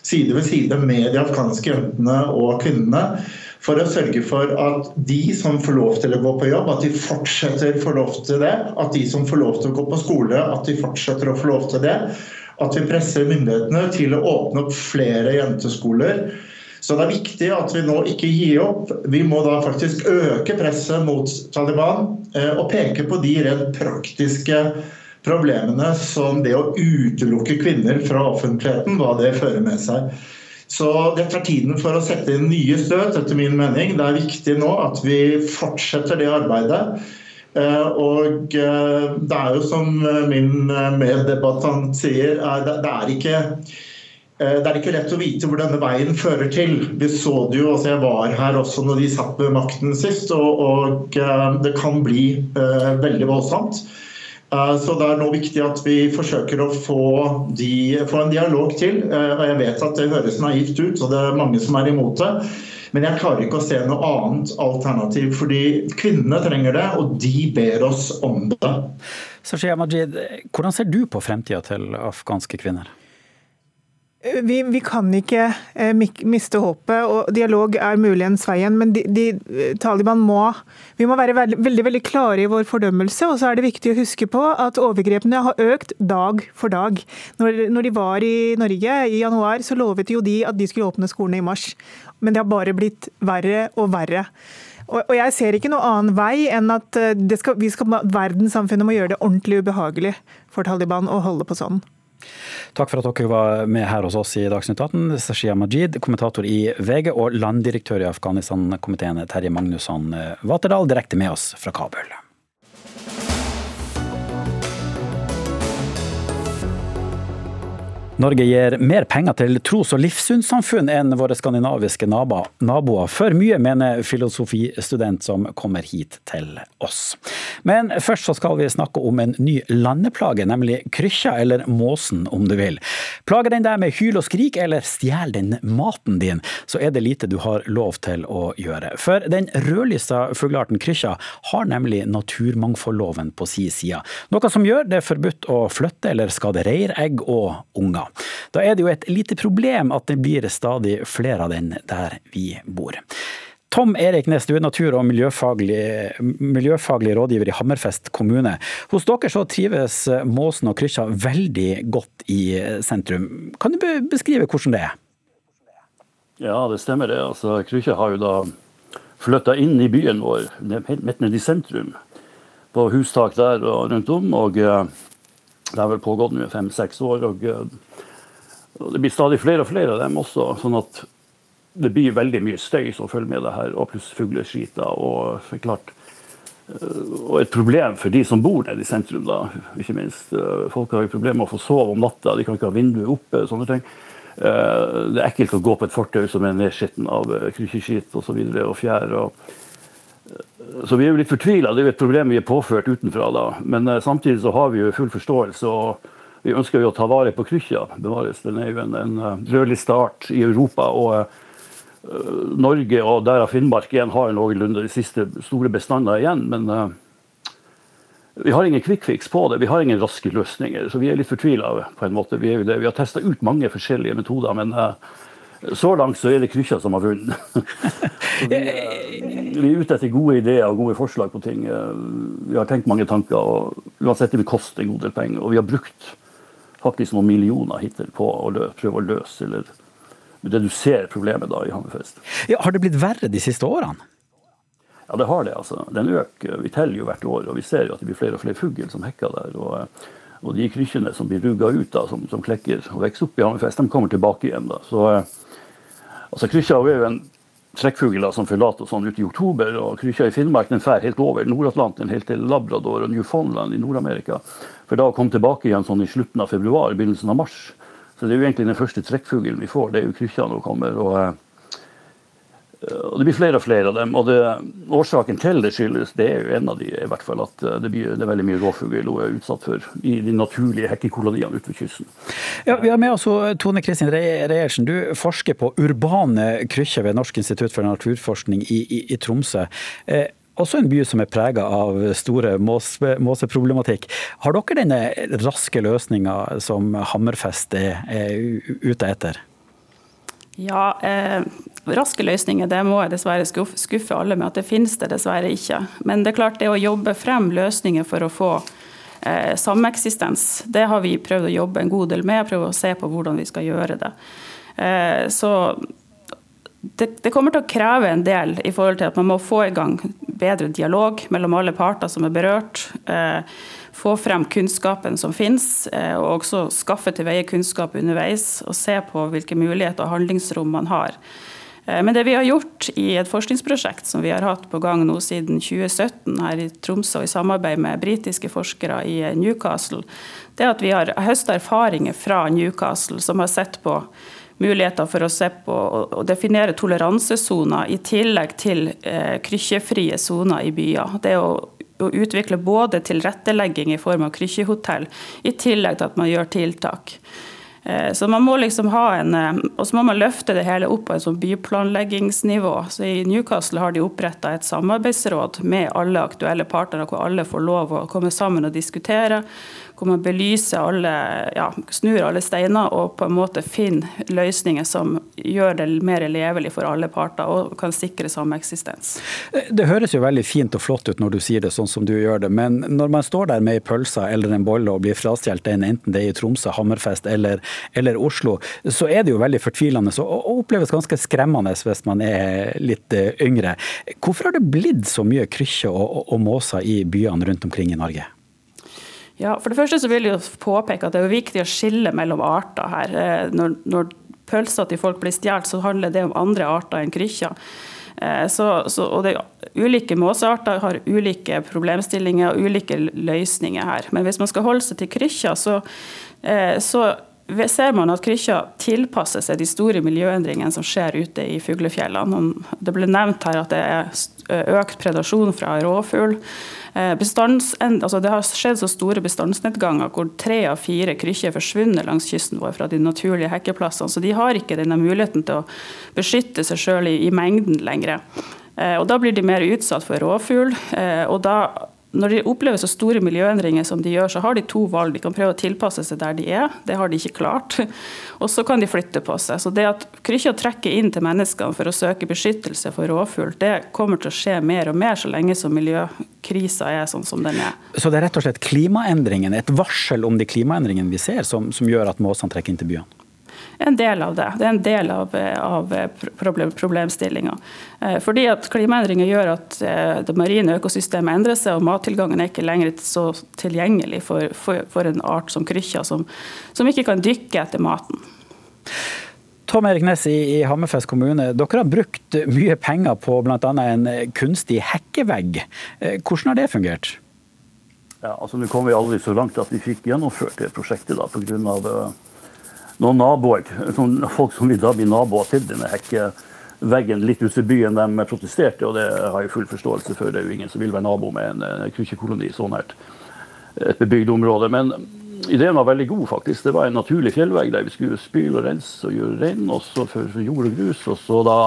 side ved side med de afghanske jentene og kvinnene for å sørge for at de som får lov til å gå på jobb, at de fortsetter å få lov til det. At de som får lov til å gå på skole, at de fortsetter å få lov til det. At vi presser myndighetene til å åpne opp flere jenteskoler. Så det er viktig at vi nå ikke gir opp. Vi må da faktisk øke presset mot Taliban eh, og peke på de rent praktiske problemene som det å utelukke kvinner fra offentligheten, hva det fører med seg. Så dette er tiden for å sette inn nye støt, etter min mening. Det er viktig nå at vi fortsetter det arbeidet. Eh, og eh, det er jo som min meddebattant sier, det er ikke eh, det er ikke lett å vite hvor denne veien fører til. Vi så det jo, altså Jeg var her også når de satt ved makten sist, og, og det kan bli veldig voldsomt. Eh, så det er nå viktig at vi forsøker å få, de, få, en dialog til. Eh, og Jeg vet at det høres naivt ut, og det er mange som er imot det. Men jeg klarer ikke å se noe annet alternativ, fordi kvinnene trenger det, og de ber oss om det. Sashia Majid, hvordan ser du på fremtida til afghanske kvinner? Vi, vi, kan ikke eh, miste håpet, og dialog er muligens veien. Men de, de, Taliban må Vi må være veldig, veldig, veldig klare i vår fordømmelse. Og så er det viktig å huske på at overgrepene har økt dag for dag. Når, når de var i Norge i januar, så lovet jo de at de skulle åpne skolene i mars. Men det har bare blitt verre og verre. Og, jeg ser ikke noen annen vei enn at eh, skal, vi skal, verdenssamfunnet må gjøre det ordentlig ubehagelig for Taliban å holde på sånn. Takk for at dere var med her hos oss i Dagsnytt 18. Sashia Majid, kommentator i VG, og landdirektør i Afghanistan-komiteen Terje Magnusson Vaterdal, direkte med oss fra Kabul. Norge gir mer penger til tros- og livssynssamfunn enn våre skandinaviske naboer. For mye, mener filosofistudent som kommer hit til oss. Men først så skal vi snakke om en ny landeplage, nemlig krykkja, eller måsen om du vil. Plager den deg med hyl og skrik, eller stjeler den maten din, så er det lite du har lov til å gjøre. For den rødlista fuglearten krykkja har nemlig naturmangfoldloven på si side. Noe som gjør det forbudt å flytte eller skade reir, egg og unger. Da er det jo et lite problem at det blir stadig flere av den der vi bor. Tom Erik Næss, du er natur- og miljøfaglig, miljøfaglig, rådgiver i Hammerfest kommune. Hos dere så trives måsen og krykkja veldig godt i sentrum. Kan du beskrive hvordan det er? Ja, det stemmer det. Altså, krykkja har jo da flytta inn i byen vår, midt nede i sentrum. På hustak der og rundt om. og eh, Det har vel pågått nå fem-seks år. og eh, og det blir stadig flere og flere av dem også. sånn at det blir veldig mye støy som følger med det her, og pluss fugleskiter. Og, klart, eh, og et problem for de som bor nede i sentrum, da, ikke minst. Eh, folk har jo problemer med å få sove om natta, de kan ikke ha vinduet oppe. sånne ting. Eh, det er ekkelt å gå på et fortau som er nedskitten av krykkjeskitt. Og, så og fjær. og så vi er jo litt fortvila. Det er jo et problem vi er påført utenfra. da. Men samtidig så har vi jo full forståelse. og vi ønsker jo å ta vare på krykkja. Den er jo en, en rødlig start i Europa. og uh, Norge og derav Finnmark igjen har noenlunde de siste store bestander igjen. Men uh, vi har ingen kvikkfiks på det. Vi har ingen raske løsninger. Så vi er litt fortvila på en måte. Vi, vi har testa ut mange forskjellige metoder, men så langt så er det krykkja som har vunnet. vi, vi, er ute etter gode ideer og gode forslag på ting. Vi har tenkt mange tanker. og Uansett det vil koste en god del penger. Og vi har brukt faktisk noen millioner hittil på å prøve å løse eller redusere problemet da i Hammerfest. Ja, har det blitt verre de siste årene? Ja, det har det. altså. Den øker. Vi teller jo hvert år, og vi ser jo at det blir flere og flere fugl som hekker der. og, og de krykkjene som blir rugga ut, da, som, som, klekker og vokser opp i Hammerfest, de kommer tilbake igjen. da. Så altså, Krykkja er jo en trekkfugl som forlater sånn ut i oktober. og Krykkja i Finnmark den fær helt over Nord-Atlanteren, helt til Labrador og Newfoundland i Nord-Amerika. For da å komme tilbake igjen sånn i slutten av februar, begynnelsen av mars. Så det er jo egentlig den første trekkfuglen vi får. Det er jo krykkja som kommer. og eh, og Det blir flere og flere av dem. og det, Årsaken til det skyldes det er jo en av de i hvert fall at eh, det, blir, det er veldig mye rovfugl hun er utsatt for i de naturlige hekkekoloniene utenfor kysten. Ja, vi har med oss Tone Kristin Reiertsen. Du forsker på urbane krykkjer ved Norsk institutt for naturforskning i, i, i Tromsø. Eh, også en by som er prega av store måseproblematikk. Har dere denne raske løsninga som Hammerfest er, er ute etter? Ja, eh, raske løsninger det må jeg dessverre skuffe, skuffe alle med at det finnes det dessverre ikke. Men det er klart det å jobbe frem løsninger for å få eh, sameksistens, det har vi prøvd å jobbe en god del med. Prøve å se på hvordan vi skal gjøre det. Eh, så det, det, kommer til å kreve en del i forhold til at man må få i gang bedre dialog mellom alle parter som er berørt. Eh, få frem kunnskapen som finnes, eh, og også skaffe til veie kunnskap underveis. Og se på hvilke muligheter og handlingsrom man har. Eh, men det vi har gjort i et forskningsprosjekt som vi har hatt på gang nå siden 2017 her i Tromsø, i samarbeid med britiske forskere i Newcastle, det er at vi har høsta erfaringer fra Newcastle, som har sett på muligheter for å se på og definere toleransesoner i tillegg til eh, krykkjefrie soner i byer. Det å, å utvikle både tilrettelegging i form av krykkjehotell, i tillegg til at man gjør tiltak. Eh, så man må liksom ha en, eh, og så må man løfte det hele opp på et sånn byplanleggingsnivå. Så I Newcastle har de oppretta et samarbeidsråd med alle aktuelle partnere, hvor alle får lov å komme sammen og diskutere hvor man belyser alle, ja, snur alle steiner og på en måte finner løsninger som gjør det mer levelig for alle parter og kan sikre sameksistens. Det høres jo veldig fint og flott ut når du sier det sånn som du gjør det, men når man står der med ei pølse eller en bolle og blir frastjålet den, enten det er i Tromsø, Hammerfest eller, eller, Oslo, så er det jo veldig fortvilende og oppleves ganske skremmende hvis man er litt eh, yngre. Hvorfor har det blitt så mye krykkje og, og, og måser i byene rundt omkring i Norge? Ja, for det første så vil jeg påpeke at det er viktig å skille mellom arter her. Eh, når, når pølser til folk blir stjålet, så handler det om andre arter enn krykkjer. Eh, så, så, og det, ulike måsearter har ulike problemstillinger og ulike løsninger her. Men hvis man skal holde seg til krykkja, så, eh, så ser man at Krykkja tilpasser seg de store miljøendringene som skjer ute i fuglefjellene. Det ble nevnt her at det er økt predasjon fra rovfugl. Eh, altså det har skjedd så store bestandsnedganger hvor tre av fire krykker er forsvunnet langs kysten vår fra de naturlige hekkeplassene. Så de har ikke denne muligheten til å beskytte seg sjøl i, i, mengden lenger. Eh, og Da blir de mer utsatt for rovfugl. Eh, og da når de opplever så store miljøendringer som de gjør, så har de to valg. De kan prøve å tilpasse seg der de er, det har de ikke klart. Og så kan de flytte på seg. Så det at krykkja trekker inn til menneskene for å søke beskyttelse for rovfugl, det kommer til å skje mer og mer så lenge som miljøkrisa er sånn som den er. Så det er rett og slett klimaendringene, et varsel om de klimaendringene vi ser, som, som gjør at måsene trekker inn til byene? En del av det. Det er en del av, av problem, problemstillinga. Eh, fordi at Klimaendringer gjør at eh, det marine økosystemet endrer seg, og mattilgangen er ikke lenger så tilgjengelig for, for, for en art som krykkja, som, som, ikke kan dykke etter maten. Tom Erik Næss i, i Hammerfest kommune, dere har brukt mye penger på bl.a. en kunstig hekkevegg. Eh, hvordan har det fungert? Ja, altså Nå kom vi aldri så langt at vi fikk gjennomført det prosjektet da, pga noen naboer, sånn folk som vil da bli naboer til denne hekkeveggen litt ute i byen, de protesterte, og det har jeg full forståelse for. Det er jo ingen som vil være nabo med en, krykkjekoloni krukkekoloni så nært et bebygd område. Men ideen var veldig god, faktisk. Det var en naturlig fjellvegg der vi skulle spyle og rense og gjøre rein, også for, for jord og grus. Og så da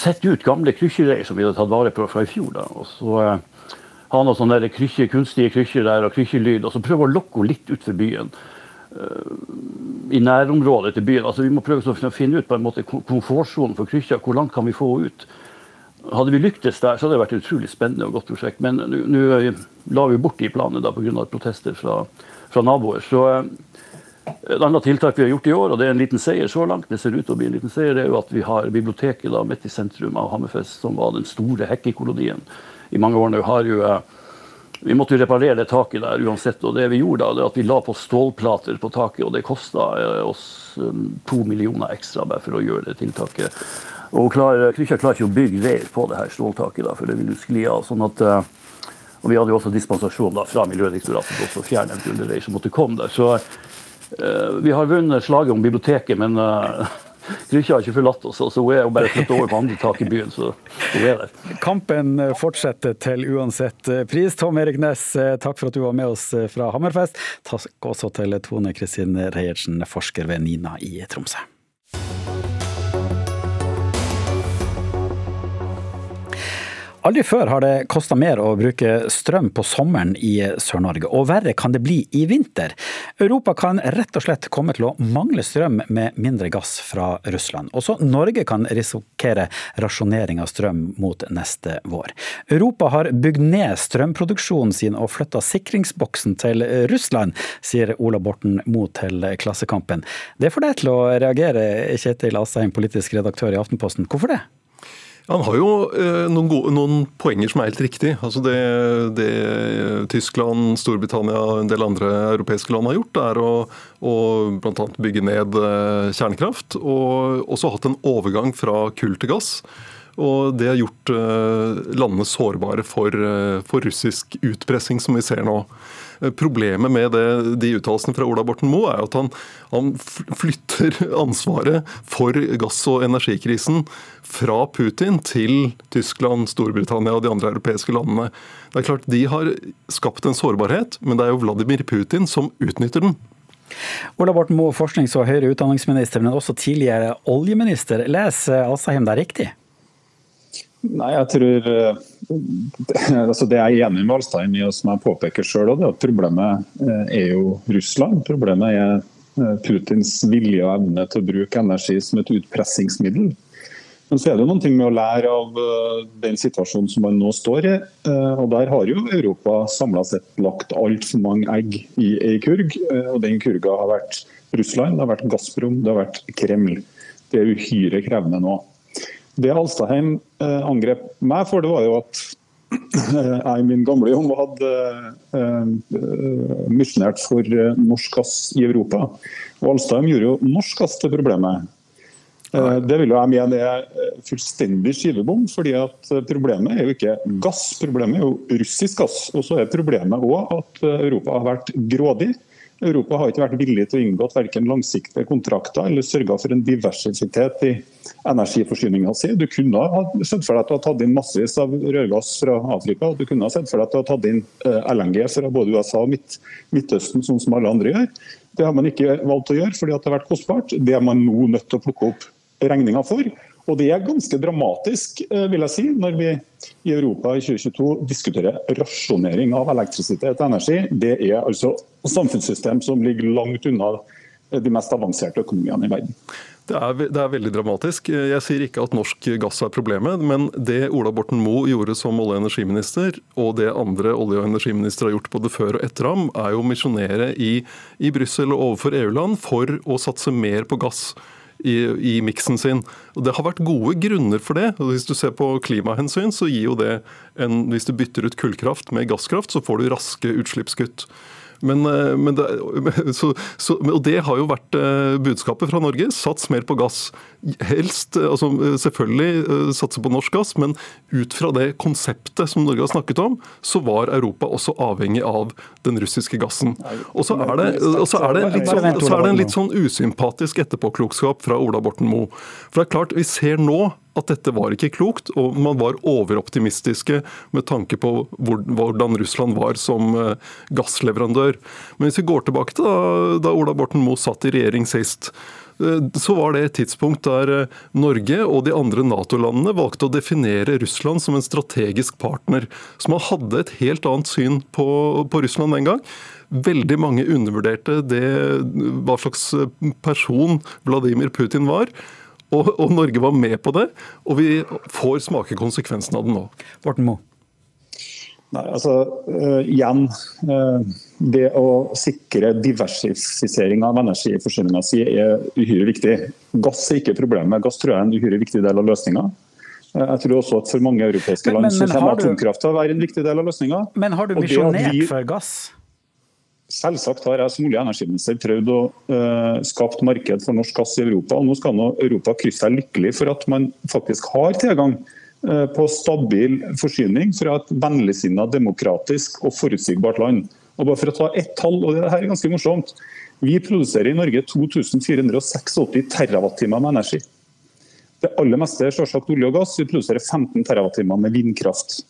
sette ut gamle krykkjereir som vi hadde tatt vare på fra i fjor. da, og så eh, ha noen sånne krykker, kunstige krykker der og krykkjelyd, og så prøve å lokke henne litt utfor byen i nærområdet til byen. Altså, vi må prøve å finne ut på en måte komfortsonen for Krykkja. Hvor langt kan vi få ut? Hadde vi lyktes der, så hadde det vært et utrolig spennende og godt prosjekt. Men nå la vi bort de planene pga. protester fra, fra, naboer. Så eh, et annet tiltak vi har gjort i år, og det er en liten seier så langt, det ser ut til å bli en liten seier, det er jo at vi har biblioteket da, midt i sentrum av Hammerfest, som var den store hekkekolonien i mange år nå. har jo eh, vi måtte jo reparere det taket der uansett. og Det vi gjorde da, det at vi la på stålplater på taket, og det kosta eh, oss um, to millioner ekstra bare for å gjøre det tiltaket. Og klar, Krykkja klarer ikke å bygge reir på det her ståltaket, da, for det vil jo skli av. sånn at uh, og Vi hadde jo også dispensasjon da, fra Miljødirektoratet for å fjerne en som måtte komme der. Så uh, vi har vunnet slaget om biblioteket, men uh, Krykkja har ikke forlatt oss, så hun er jo bare flyttet over på andre tak i byen. så hun er der. Kampen fortsetter til uansett pris. Tom Erik Næss, takk for at du var med oss fra Hammerfest. Takk også til Tone Kristin Reiertsen, forsker ved NINA i Tromsø. Aldri før har det kosta mer å bruke strøm på sommeren i Sør-Norge, og verre kan det bli i vinter. Europa kan rett og slett komme til å mangle strøm med mindre gass fra Russland. Også Norge kan risikere rasjonering av strøm mot neste vår. Europa har bygd ned strømproduksjonen sin og flytta sikringsboksen til Russland, sier Ola Borten Moe til Klassekampen. Det får deg til å reagere, Kjetil Asheim, politisk redaktør i Aftenposten. Hvorfor det? Han har jo eh, noen, gode, noen, poenger som er helt riktige. Altså det, det, Tyskland, Storbritannia og en del andre europeiske land har gjort, er å, å bl.a. bygge ned eh, kjernekraft. Og også hatt en overgang fra kull til gass. Og det har gjort eh, landene sårbare for, for russisk utpressing, som vi ser nå. Problemet med det, de uttalelsene fra Ola Borten Moe er at han, han, flytter ansvaret for gass- og energikrisen fra Putin til Tyskland, Storbritannia og de andre europeiske landene. Det er klart De har skapt en sårbarhet, men det er jo Vladimir Putin som utnytter den. Ola Borten Moe, forsknings- og høyere utdanningsminister, men også tidligere oljeminister. Leser Asheim deg riktig? Nei, jeg tror eh, altså Det jeg er enig med Alstein i, og som jeg påpeker sjøl, er at problemet eh, er jo Russland. Problemet er eh, Putins vilje og evne til å bruke energi som et utpressingsmiddel. Men så er det noen ting med å lære av den situasjonen som man nå står i. og Der har jo Europa samla sett lagt altfor mange egg i ei kurg. og Den kurga har vært Russland, det har vært Gazprom, det har vært Kreml. Det er uhyre krevende nå. Det Alstaheim eh, angrep meg for, det var jo at jeg i min gamle jobb hadde eh, misjonert for eh, norsk gass i Europa. Og Alstheim gjorde jo norsk gass til problemet. Det vil jeg mene er fullstendig skivebom. fordi at Problemet er jo ikke gass, problemet er jo russisk gass. Og så er problemet òg at Europa har vært grådig. Europa har ikke vært villig til å inngå verken langsiktige kontrakter eller sørga for en diversitet i energiforsyninga si. Du kunne ha sett for deg at du har tatt inn massevis av rørgass fra Afrika. og Du kunne ha sett for deg at du har tatt inn eh, LNG fra både USA og Midt Midtøsten, sånn som alle andre gjør. Det har man ikke valgt å gjøre fordi det har vært kostbart. Det er man nå nødt til å plukke opp regninga for. Og Det er ganske dramatisk eh, vil jeg si, når vi i Europa i 2022 diskuterer rasjonering av elektrisitet og energi. Det er altså samfunnssystem som ligger langt unna de mest avanserte økonomiene i verden. Det er, det er, veldig dramatisk. Jeg sier ikke at norsk gass er problemet, men det Ola Borten Moe gjorde som olje- og energiminister, og det andre olje- og energiministre har gjort både før og etter ham, er jo å misjonere i, i Brussel og overfor EU-land for å satse mer på gass i, i miksen sin. Og Det har vært gode grunner for det. og Hvis du ser på klimahensyn, så gir jo det en Hvis du bytter ut kullkraft med gasskraft, så får du raske utslippskutt. Men, eh, men det, så, så, og det har jo vært eh, budskapet fra Norge. Sats mer på gass. Helst, eh, altså selvfølgelig satse på norsk gass, men ut fra det konseptet som Norge har snakket om, så var Europa også avhengig av den russiske gassen. Og så er det, er det, litt, sånn, så er det en litt sånn usympatisk etterpåklokskap fra Ola Borten Moe. For det er klart, vi ser nå at dette var ikke klokt, og man var overoptimistiske med tanke på hvordan Russland var som eh, gassleverandør. Men hvis vi går tilbake til da, Ola Borten Moe satt i regjering sist, eh, så var det et tidspunkt der eh, Norge og de andre Nato-landene valgte å definere Russland som en strategisk partner. Så man hadde et helt annet syn på, på Russland den gang. Veldig mange undervurderte det, hva slags person Vladimir Putin var. Og, og, Norge var med på det, og vi får smake konsekvensen av det nå. Borten Moe. Nei, altså, uh, igjen, uh, Det å sikre diversifisering av energiforsyninga si er uhyre viktig. Gass er ikke problemet. Gass tror jeg er en uhyre viktig del av løsninga. Uh, jeg tror også at For mange europeiske land men, men, så kommer atomkraft til å være en viktig del av løsninga. Men har du misjonert for gass? Selvsagt har jeg som olje- og energiminister prøvd å uh, skapt marked for norsk gass i Europa. og Nå skal nå Europa krysse seg lykkelig for at man faktisk har tilgang uh, på stabil forsyning fra et vennligsinnet, demokratisk og forutsigbart land. Og bare for å ta ett tall, og det her er ganske morsomt. Vi produserer i Norge 2486 TWh med energi. Det aller meste er selvsagt olje og gass. Vi produserer 15 TWh med vindkraft.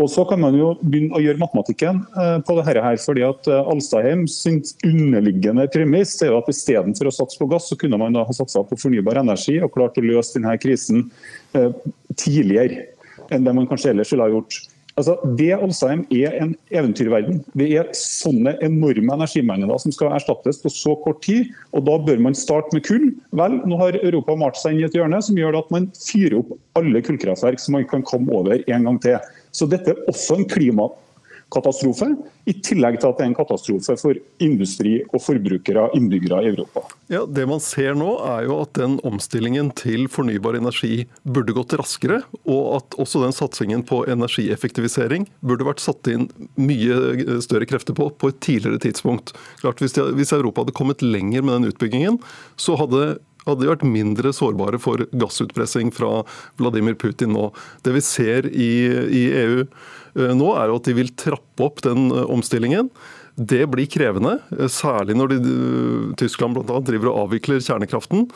Og Så kan man jo begynne å gjøre matematikken eh, på dette. her, fordi at eh, Alstaheim sin underliggende premiss er jo at istedenfor å satse på gass, så kunne man da ha satsa på fornybar energi og klart å løse denne krisen eh, tidligere enn det man kanskje ellers ville ha gjort. Altså, det Alsheim er en eventyrverden. Det er sånne enorme energimengder som skal erstattes på så kort tid. og Da bør man starte med kull. Vel, nå har Europa malt seg inn i et hjørne som gjør at man fyrer opp alle kullkraftverk som man kan komme over en gang til. Så dette er også en klimakatastrofe, i tillegg til at det er en katastrofe for industri og forbrukere, innbyggere i Europa. Ja, Det man ser nå, er jo at den omstillingen til fornybar energi burde gått raskere, og at også den satsingen på energieffektivisering burde vært satt inn mye større krefter på på et tidligere tidspunkt. Klart, hvis Europa hadde kommet lenger med den utbyggingen, så hadde hadde de vært mindre sårbare for gassutpressing fra Vladimir Putin nå. Det vi ser i, i EU eh, nå, er jo at de vil trappe opp den eh, omstillingen. Det blir krevende, eh, særlig når de, Tyskland blant annet driver og avvikler kjernekraften.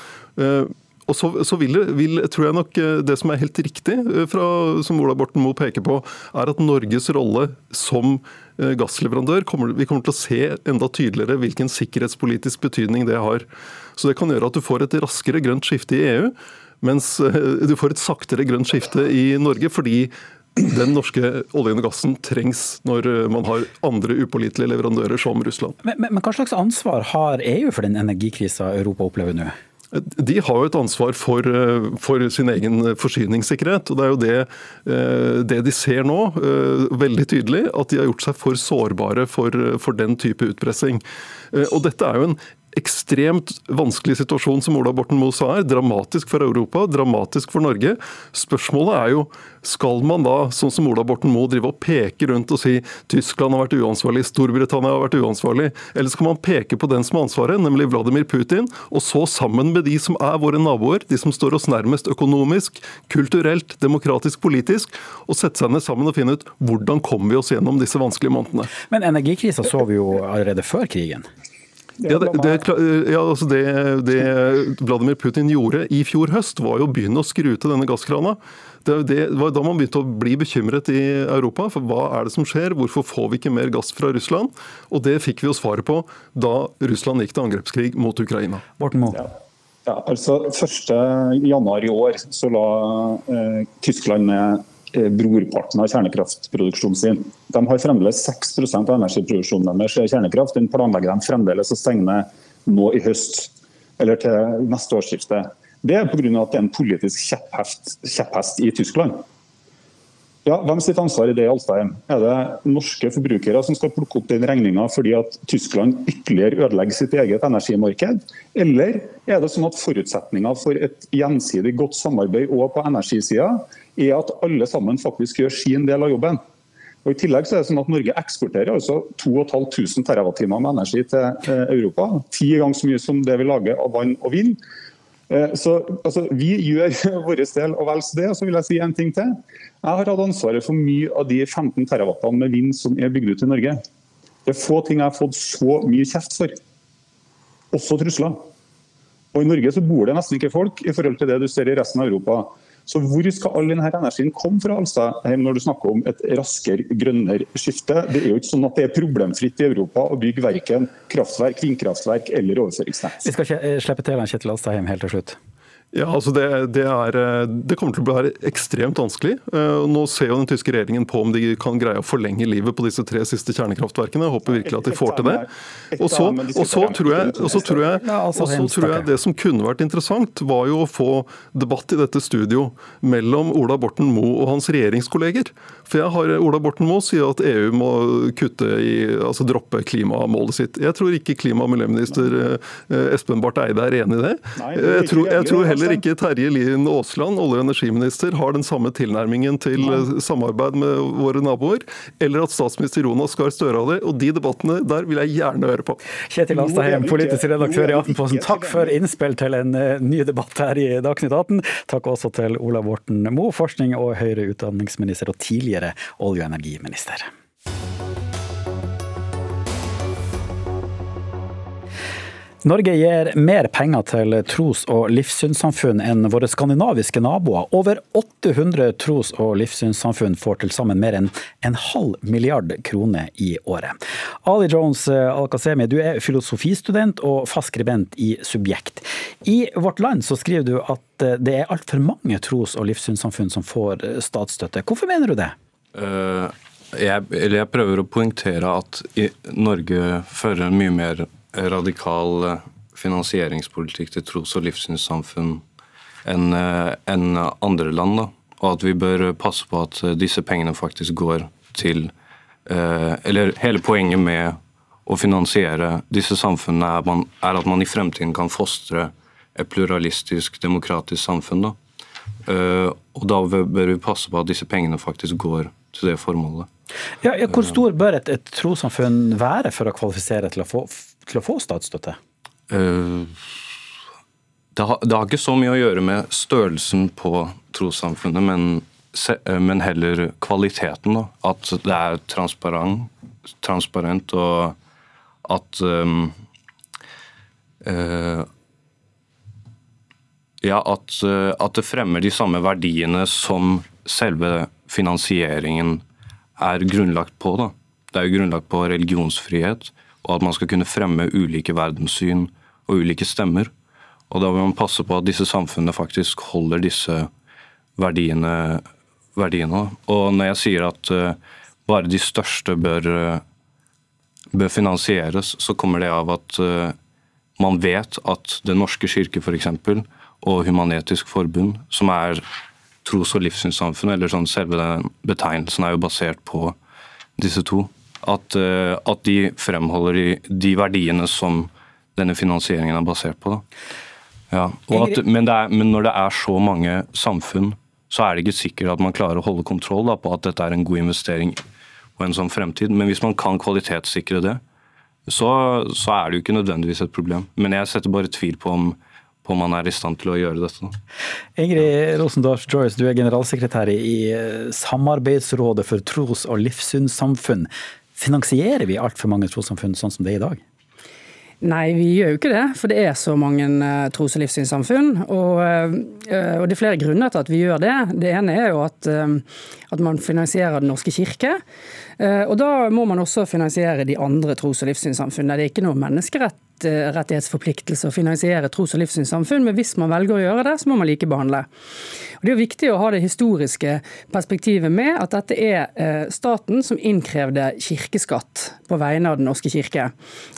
Og så, så vil, vil, tror jeg nok Det som er helt riktig, fra, som Ola Borten Moe peker på, er at Norges rolle som gassleverandør kommer, Vi kommer til å se enda tydeligere hvilken sikkerhetspolitisk betydning det har. Så Det kan gjøre at du får et raskere grønt skifte i EU, mens eh, du får et saktere grønt skifte i Norge. fordi den norske oljen og gassen trengs når eh, man har andre upålitelige leverandører som Russland. Men, men, men hva slags ansvar har EU for den energikrisa Europa opplever nå? De har jo et ansvar for, eh, for, sin egen forsyningssikkerhet. og Det er jo det, det, de ser nå, veldig tydelig, at de har gjort seg for sårbare for, for den type utpressing. Og dette er jo en ekstremt vanskelig situasjon, som Ola Borten Moe sa her. Dramatisk for Europa, dramatisk for Norge. Spørsmålet er jo skal man da, sånn som Ola Borten Moe, drive og peke rundt og si Tyskland har vært uansvarlig, Storbritannia har vært uansvarlig, eller skal man peke på den som har ansvaret, nemlig Vladimir Putin, og så sammen med de som er våre naboer, de som står oss nærmest økonomisk, kulturelt, demokratisk, politisk, og sette seg ned sammen og finne ut hvordan kommer vi oss gjennom disse vanskelige månedene. Men energikrisa så vi jo allerede før krigen. Ja, det, det, ja, altså det, det, Vladimir Putin gjorde i fjor høst, var jo å begynne å skru til denne gasskrana. Det, det, var da man begynte å bli bekymret i Europa. For hva er det som skjer? Hvorfor får vi ikke mer gass fra Russland? Og det fikk vi jo svaret på da Russland gikk til angrepskrig mot Ukraina. Borten Moe. Ja. Ja, altså 1.1 i år så la eh, Tyskland ned Eh, brorparten av kjernekraftproduksjonen sin. De har fremdeles 6% av energiproduksjonen deres kjernekraft. Den planlegger de fremdeles å stenge nå i høst, eller til neste årsskifte. Det er pga. at det er en politisk kjepphest, kjepphest i Tyskland. Ja, Hvem sitt ansvar i det, Alstein? Er det norske forbrukere som skal plukke opp den regninga fordi at Tyskland ytterligere ødelegger sitt eget energimarked? Eller er det sånn at forutsetninga for et gjensidig godt samarbeid òg på energisida er at alle sammen faktisk gjør sin del av jobben. Og I tillegg så er det sånn at Norge eksporterer altså 2500 TWh med energi til eh, Europa. Ti ganger så mye som det vi lager av vann og vind. Eh, så altså, Vi gjør vår del og vel så det. Og så vil jeg si en ting til. Jeg har hatt ansvaret for mye av de 15 terawattene med vind som er bygd ut i Norge. Det er få ting jeg har fått så mye kjeft for. Også trusler. Og I Norge så bor det nesten ikke folk i forhold til det du ser i resten av Europa. Så Hvor skal all denne energien komme fra Alstadheim, når du snakker om et raskere, grønnere skifte? Det er jo ikke sånn at det er problemfritt i Europa å bygge verken kraftverk, vindkraftverk eller overføringsnett. Vi skal ikke eh, slippe til Kjetil Alstadheim helt til slutt. Ja, altså det, det, er, eh, det, kommer til å bli ekstremt vanskelig. Eh, nå ser jo den tyske regjeringen på om de kan greie å forlenge livet på disse tre siste kjernekraftverkene. Jeg håper virkelig at de får til det. Og så, og så tror jeg, og så tror jeg, altså, og så tror jeg det som kunne vært interessant, var jo å få debatt i dette studio mellom Ola Borten Moe og hans regjeringskolleger. For jeg har Ola Borten Moe sier at EU må kutte i, altså droppe klimamålet sitt. Jeg tror ikke klima- og miljøminister eh, Espen Barth Eide er enig i det. Jeg tror, jeg tror heller ikke Terje Lien Aasland, olje- og energiminister, har den samme tilnærmingen til. Eh, samarbeid med våre naboer, eller at statsminister Jonas Gahr Støre har det. Og de debattene der vil jeg gjerne høre på. Kjetil Astadheim, politisk redaktør i Aftenposten, takk for innspill til en eh, ny debatt her i Dagsnytt 18. Takk også til Ola Borten Moe, forskning- og høyere utdanningsminister og tidligere olje- og energiminister. Norge gir mer penger til tros- og livssynssamfunn enn våre skandinaviske naboer. Over 800 tros- og livssynssamfunn får til sammen mer enn en halv milliard kroner i året. Ali Jones eh, Al-Qasemi, du er filosofistudent og fast skribent i Subjekt. I Vårt Land så skriver du at eh, det er altfor mange tros- og livssynssamfunn som får eh, statsstøtte. Hvorfor mener du det? Uh, jeg, jeg prøver å poengtere at Norge fører en mye mer radikal eh, finansieringspolitikk til tros- og livssynssamfunn enn eh, en andre land. Da. Og at vi bør passe på at eh, disse pengene faktisk går til Eller hele poenget med å finansiere disse samfunnene er, man, er at man i fremtiden kan fostre et pluralistisk, demokratisk samfunn. Da. Og da bør vi passe på at disse pengene faktisk går til det formålet. Ja, ja, hvor stor bør et, et trossamfunn være for å kvalifisere til å få til å få statsstøtte? Uh, det, har, det, har, ikke så mye å gjøre med størrelsen på trossamfunnet, men, eh, men, heller kvaliteten. Da. At det er transparent, transparent og at um, uh, ja, at, at, det fremmer de samme verdiene som selve finansieringen er grunnlagt på. Da. Det er jo grunnlagt på religionsfrihet, og at man skal kunne fremme ulike verdenssyn og ulike stemmer. Og Da vil man passe på at disse samfunnene faktisk holder disse verdiene. verdiene. Og når jeg sier at uh, bare de største bør, uh, bør, finansieres, så kommer det av at uh, man vet at Den norske kirke f.eks. og Human-Etisk Forbund, som er tros- og livssynssamfunn, eller sånn selve den betegnelsen er jo basert på disse to At, at de fremholder de, de, verdiene som denne finansieringen er basert på. Ja, at, men, er, men, når det er så mange samfunn, så er det ikke sikkert at man klarer å holde kontroll da, på at dette er en god investering og en sånn fremtid. Men hvis man kan kvalitetssikre det, så, så er det jo ikke nødvendigvis et problem. Men jeg setter bare tvil på om, på man er i stand til å gjøre dette. Ingrid Rosendorf Joyce, du er generalsekretær i eh, Samarbeidsrådet for tros- og livssynssamfunn. Finansierer vi altfor mange trossamfunn sånn som det er i dag? Nei, vi gjør jo ikke det. For det er så mange uh, tros- og livssynssamfunn. Og, uh, og, det er flere grunner til at vi gjør det. Det ene er jo at, uh, at man finansierer Den norske kirke. Og da må man også finansiere de andre tros- og livssynssamfunnene. Det er ikke noe menneskerettighetsforpliktelse å finansiere tros- og livssynssamfunn, men hvis man velger å gjøre det, så må man likebehandle. Og Det er jo viktig å ha det historiske perspektivet med at dette er eh, staten som innkrevde kirkeskatt på vegne av Den norske kirke.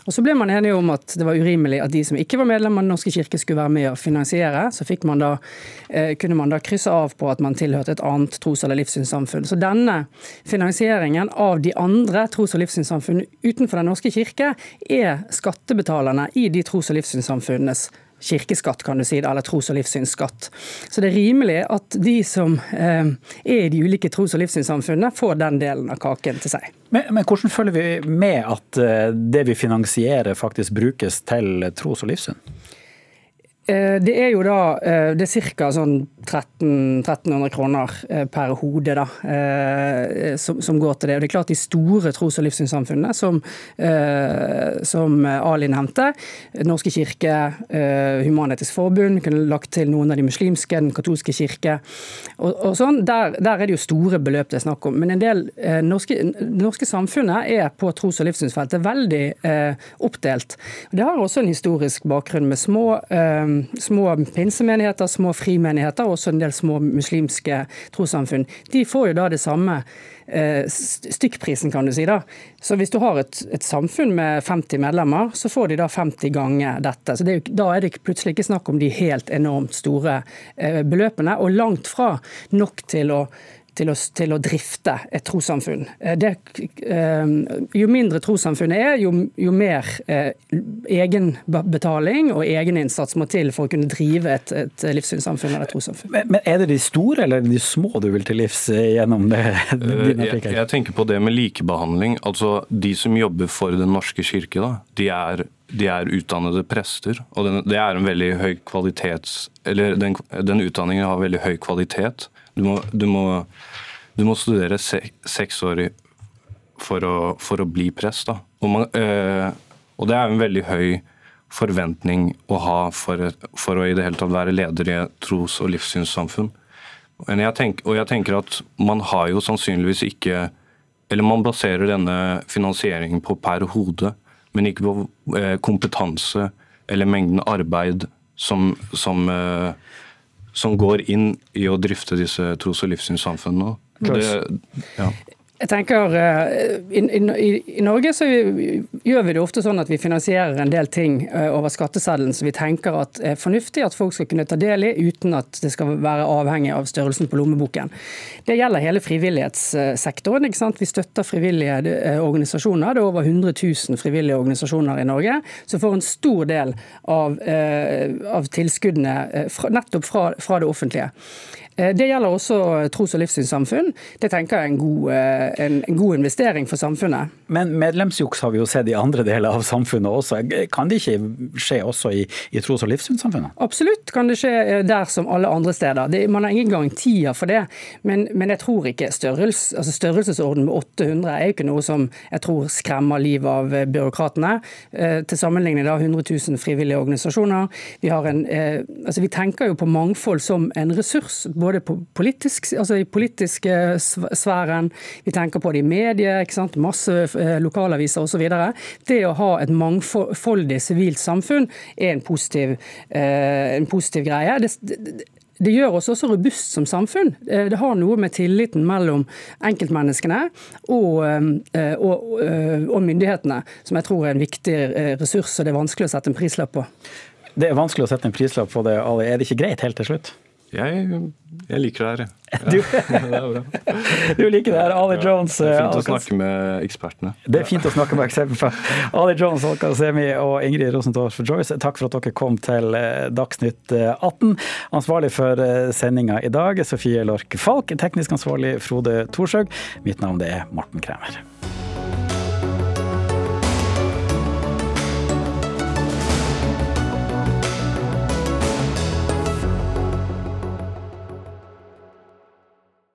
Og Så ble man enige om at det var urimelig at de som ikke var medlem av Den norske kirke skulle være med å finansiere. Så man da, eh, kunne man da krysse av på at man tilhørte et annet tros- eller livssynssamfunn. Så denne finansieringen av de andre tros- og livssynssamfunn utenfor Den norske kirke er skattebetalerne i de tros- og livssynssamfunnenes kirkeskatt, kan du si, eller tros- og livssynsskatt. Så det er rimelig at de som eh, er i de ulike tros- og livssynssamfunnene, får den delen av kaken til seg. Men, men, hvordan følger vi med at eh, det vi finansierer faktisk brukes til tros- og livssyn? Eh, det er jo da eh, det er ca. sånn 13, 1300 kroner eh, per hode da, som, som, går til det. Og det er klart De store tros- og livssynssamfunnene, som, som Ali nevnte, Norske kirke, Human-Etisk Forbund, kunne lagt til noen av de muslimske, Den katolske kirke, og, og sånn, der, der, er det jo store beløp det er snakk om. Men en del norske, norske samfunnet er på tros- og livssynsfeltet veldig oppdelt. Det har også en historisk bakgrunn med små små pinsemenigheter, små frimenigheter og også en del små muslimske trossamfunn. De får jo da det samme eh, stykkprisen, kan du si. da. Så Hvis du har et, et, samfunn med 50 medlemmer, så får de da 50 ganger dette. Så det er jo, Da er det plutselig ikke snakk om de helt enormt store eh, beløpene, og langt fra nok til å til å, til å drifte et trossamfunn. Eh, det, eh, jo mindre trossamfunnet er, jo, jo, mer eh, egenbetaling og egeninnsats må til for å kunne drive et, et livssynssamfunn eller et trossamfunn. Men, men, Er det de store eller de små du vil til livs gjennom det? Jeg, jeg, tenker på det med likebehandling. Altså De som jobber for Den norske kirke, da, de er de er utdannede prester, og den, det er en veldig høy kvalitets... Eller den, den utdanningen har veldig høy kvalitet. Du må, du må, du må studere se, seks år for å, for å, bli prest. Og, man, øh, og, det er en veldig høy forventning å ha for, for, å i det hele tatt være leder i et tros- og livssynssamfunn. Jeg tenker, og jeg tenker at man har jo sannsynligvis ikke Eller man baserer denne finansieringen på per hode, men ikke på øh, kompetanse eller mengden arbeid som, som øh, som går inn i å drifte disse tros- og livssynssamfunnene. ja. Jeg tenker, eh, i, i, i, Norge så gjør vi det ofte sånn at vi finansierer en del ting eh, over skatteseddelen som vi tenker at er fornuftig at folk skal kunne ta del i, uten at det skal være avhengig av størrelsen på lommeboken. Det gjelder hele frivillighetssektoren. ikke sant? Vi støtter frivillige eh, organisasjoner. Det er over 100 000 frivillige organisasjoner i Norge som får en stor del av, av tilskuddene nettopp fra, fra det offentlige. Eh, det gjelder også tros- og livssynssamfunn. Det tenker jeg er en god, eh, en, en god, investering for samfunnet. Men medlemsjuks har vi jo sett i andre deler av samfunnet også. Kan det ikke skje også i, i tros- og livssynssamfunnet? Absolutt kan det skje eh, der som alle andre steder. Det, man har ingen garantier for det. Men, men jeg tror ikke størrelse, altså størrelsesorden med 800 er jo ikke noe som jeg tror skremmer livet av byråkratene. Til sammenligning da 100 000 frivillige organisasjoner. Vi, en, altså vi tenker jo på mangfold som en ressurs. både både politisk, altså i politiske sfæren, vi tenker på det i medier, masse eh, lokalaviser osv. Det å ha et mangfoldig sivilt samfunn er en positiv, eh, en positiv greie. Det, det, det gjør oss også robust som samfunn. Eh, det har noe med tilliten mellom enkeltmenneskene og, og, og, myndighetene som jeg tror er en viktig ressurs, og det er vanskelig å sette en prislapp på. Det er vanskelig å sette en prislapp på det, Er det ikke greit helt til slutt? Jeg, jeg liker det her, jeg. Du, det er bra. du liker det her, Ali Jones. Det er fint å snakke med ekspertene. Det er fint å snakke med eksempel. Ali Jones, Alka Semi og Ingrid Rosentorp Joyce, takk for at dere kom til eh, Dagsnytt eh, 18. Ansvarlig for eh, sendinga i dag, Sofie Lork Falk. Teknisk ansvarlig, Frode Thorshaug. Mitt navn er Morten Kremer.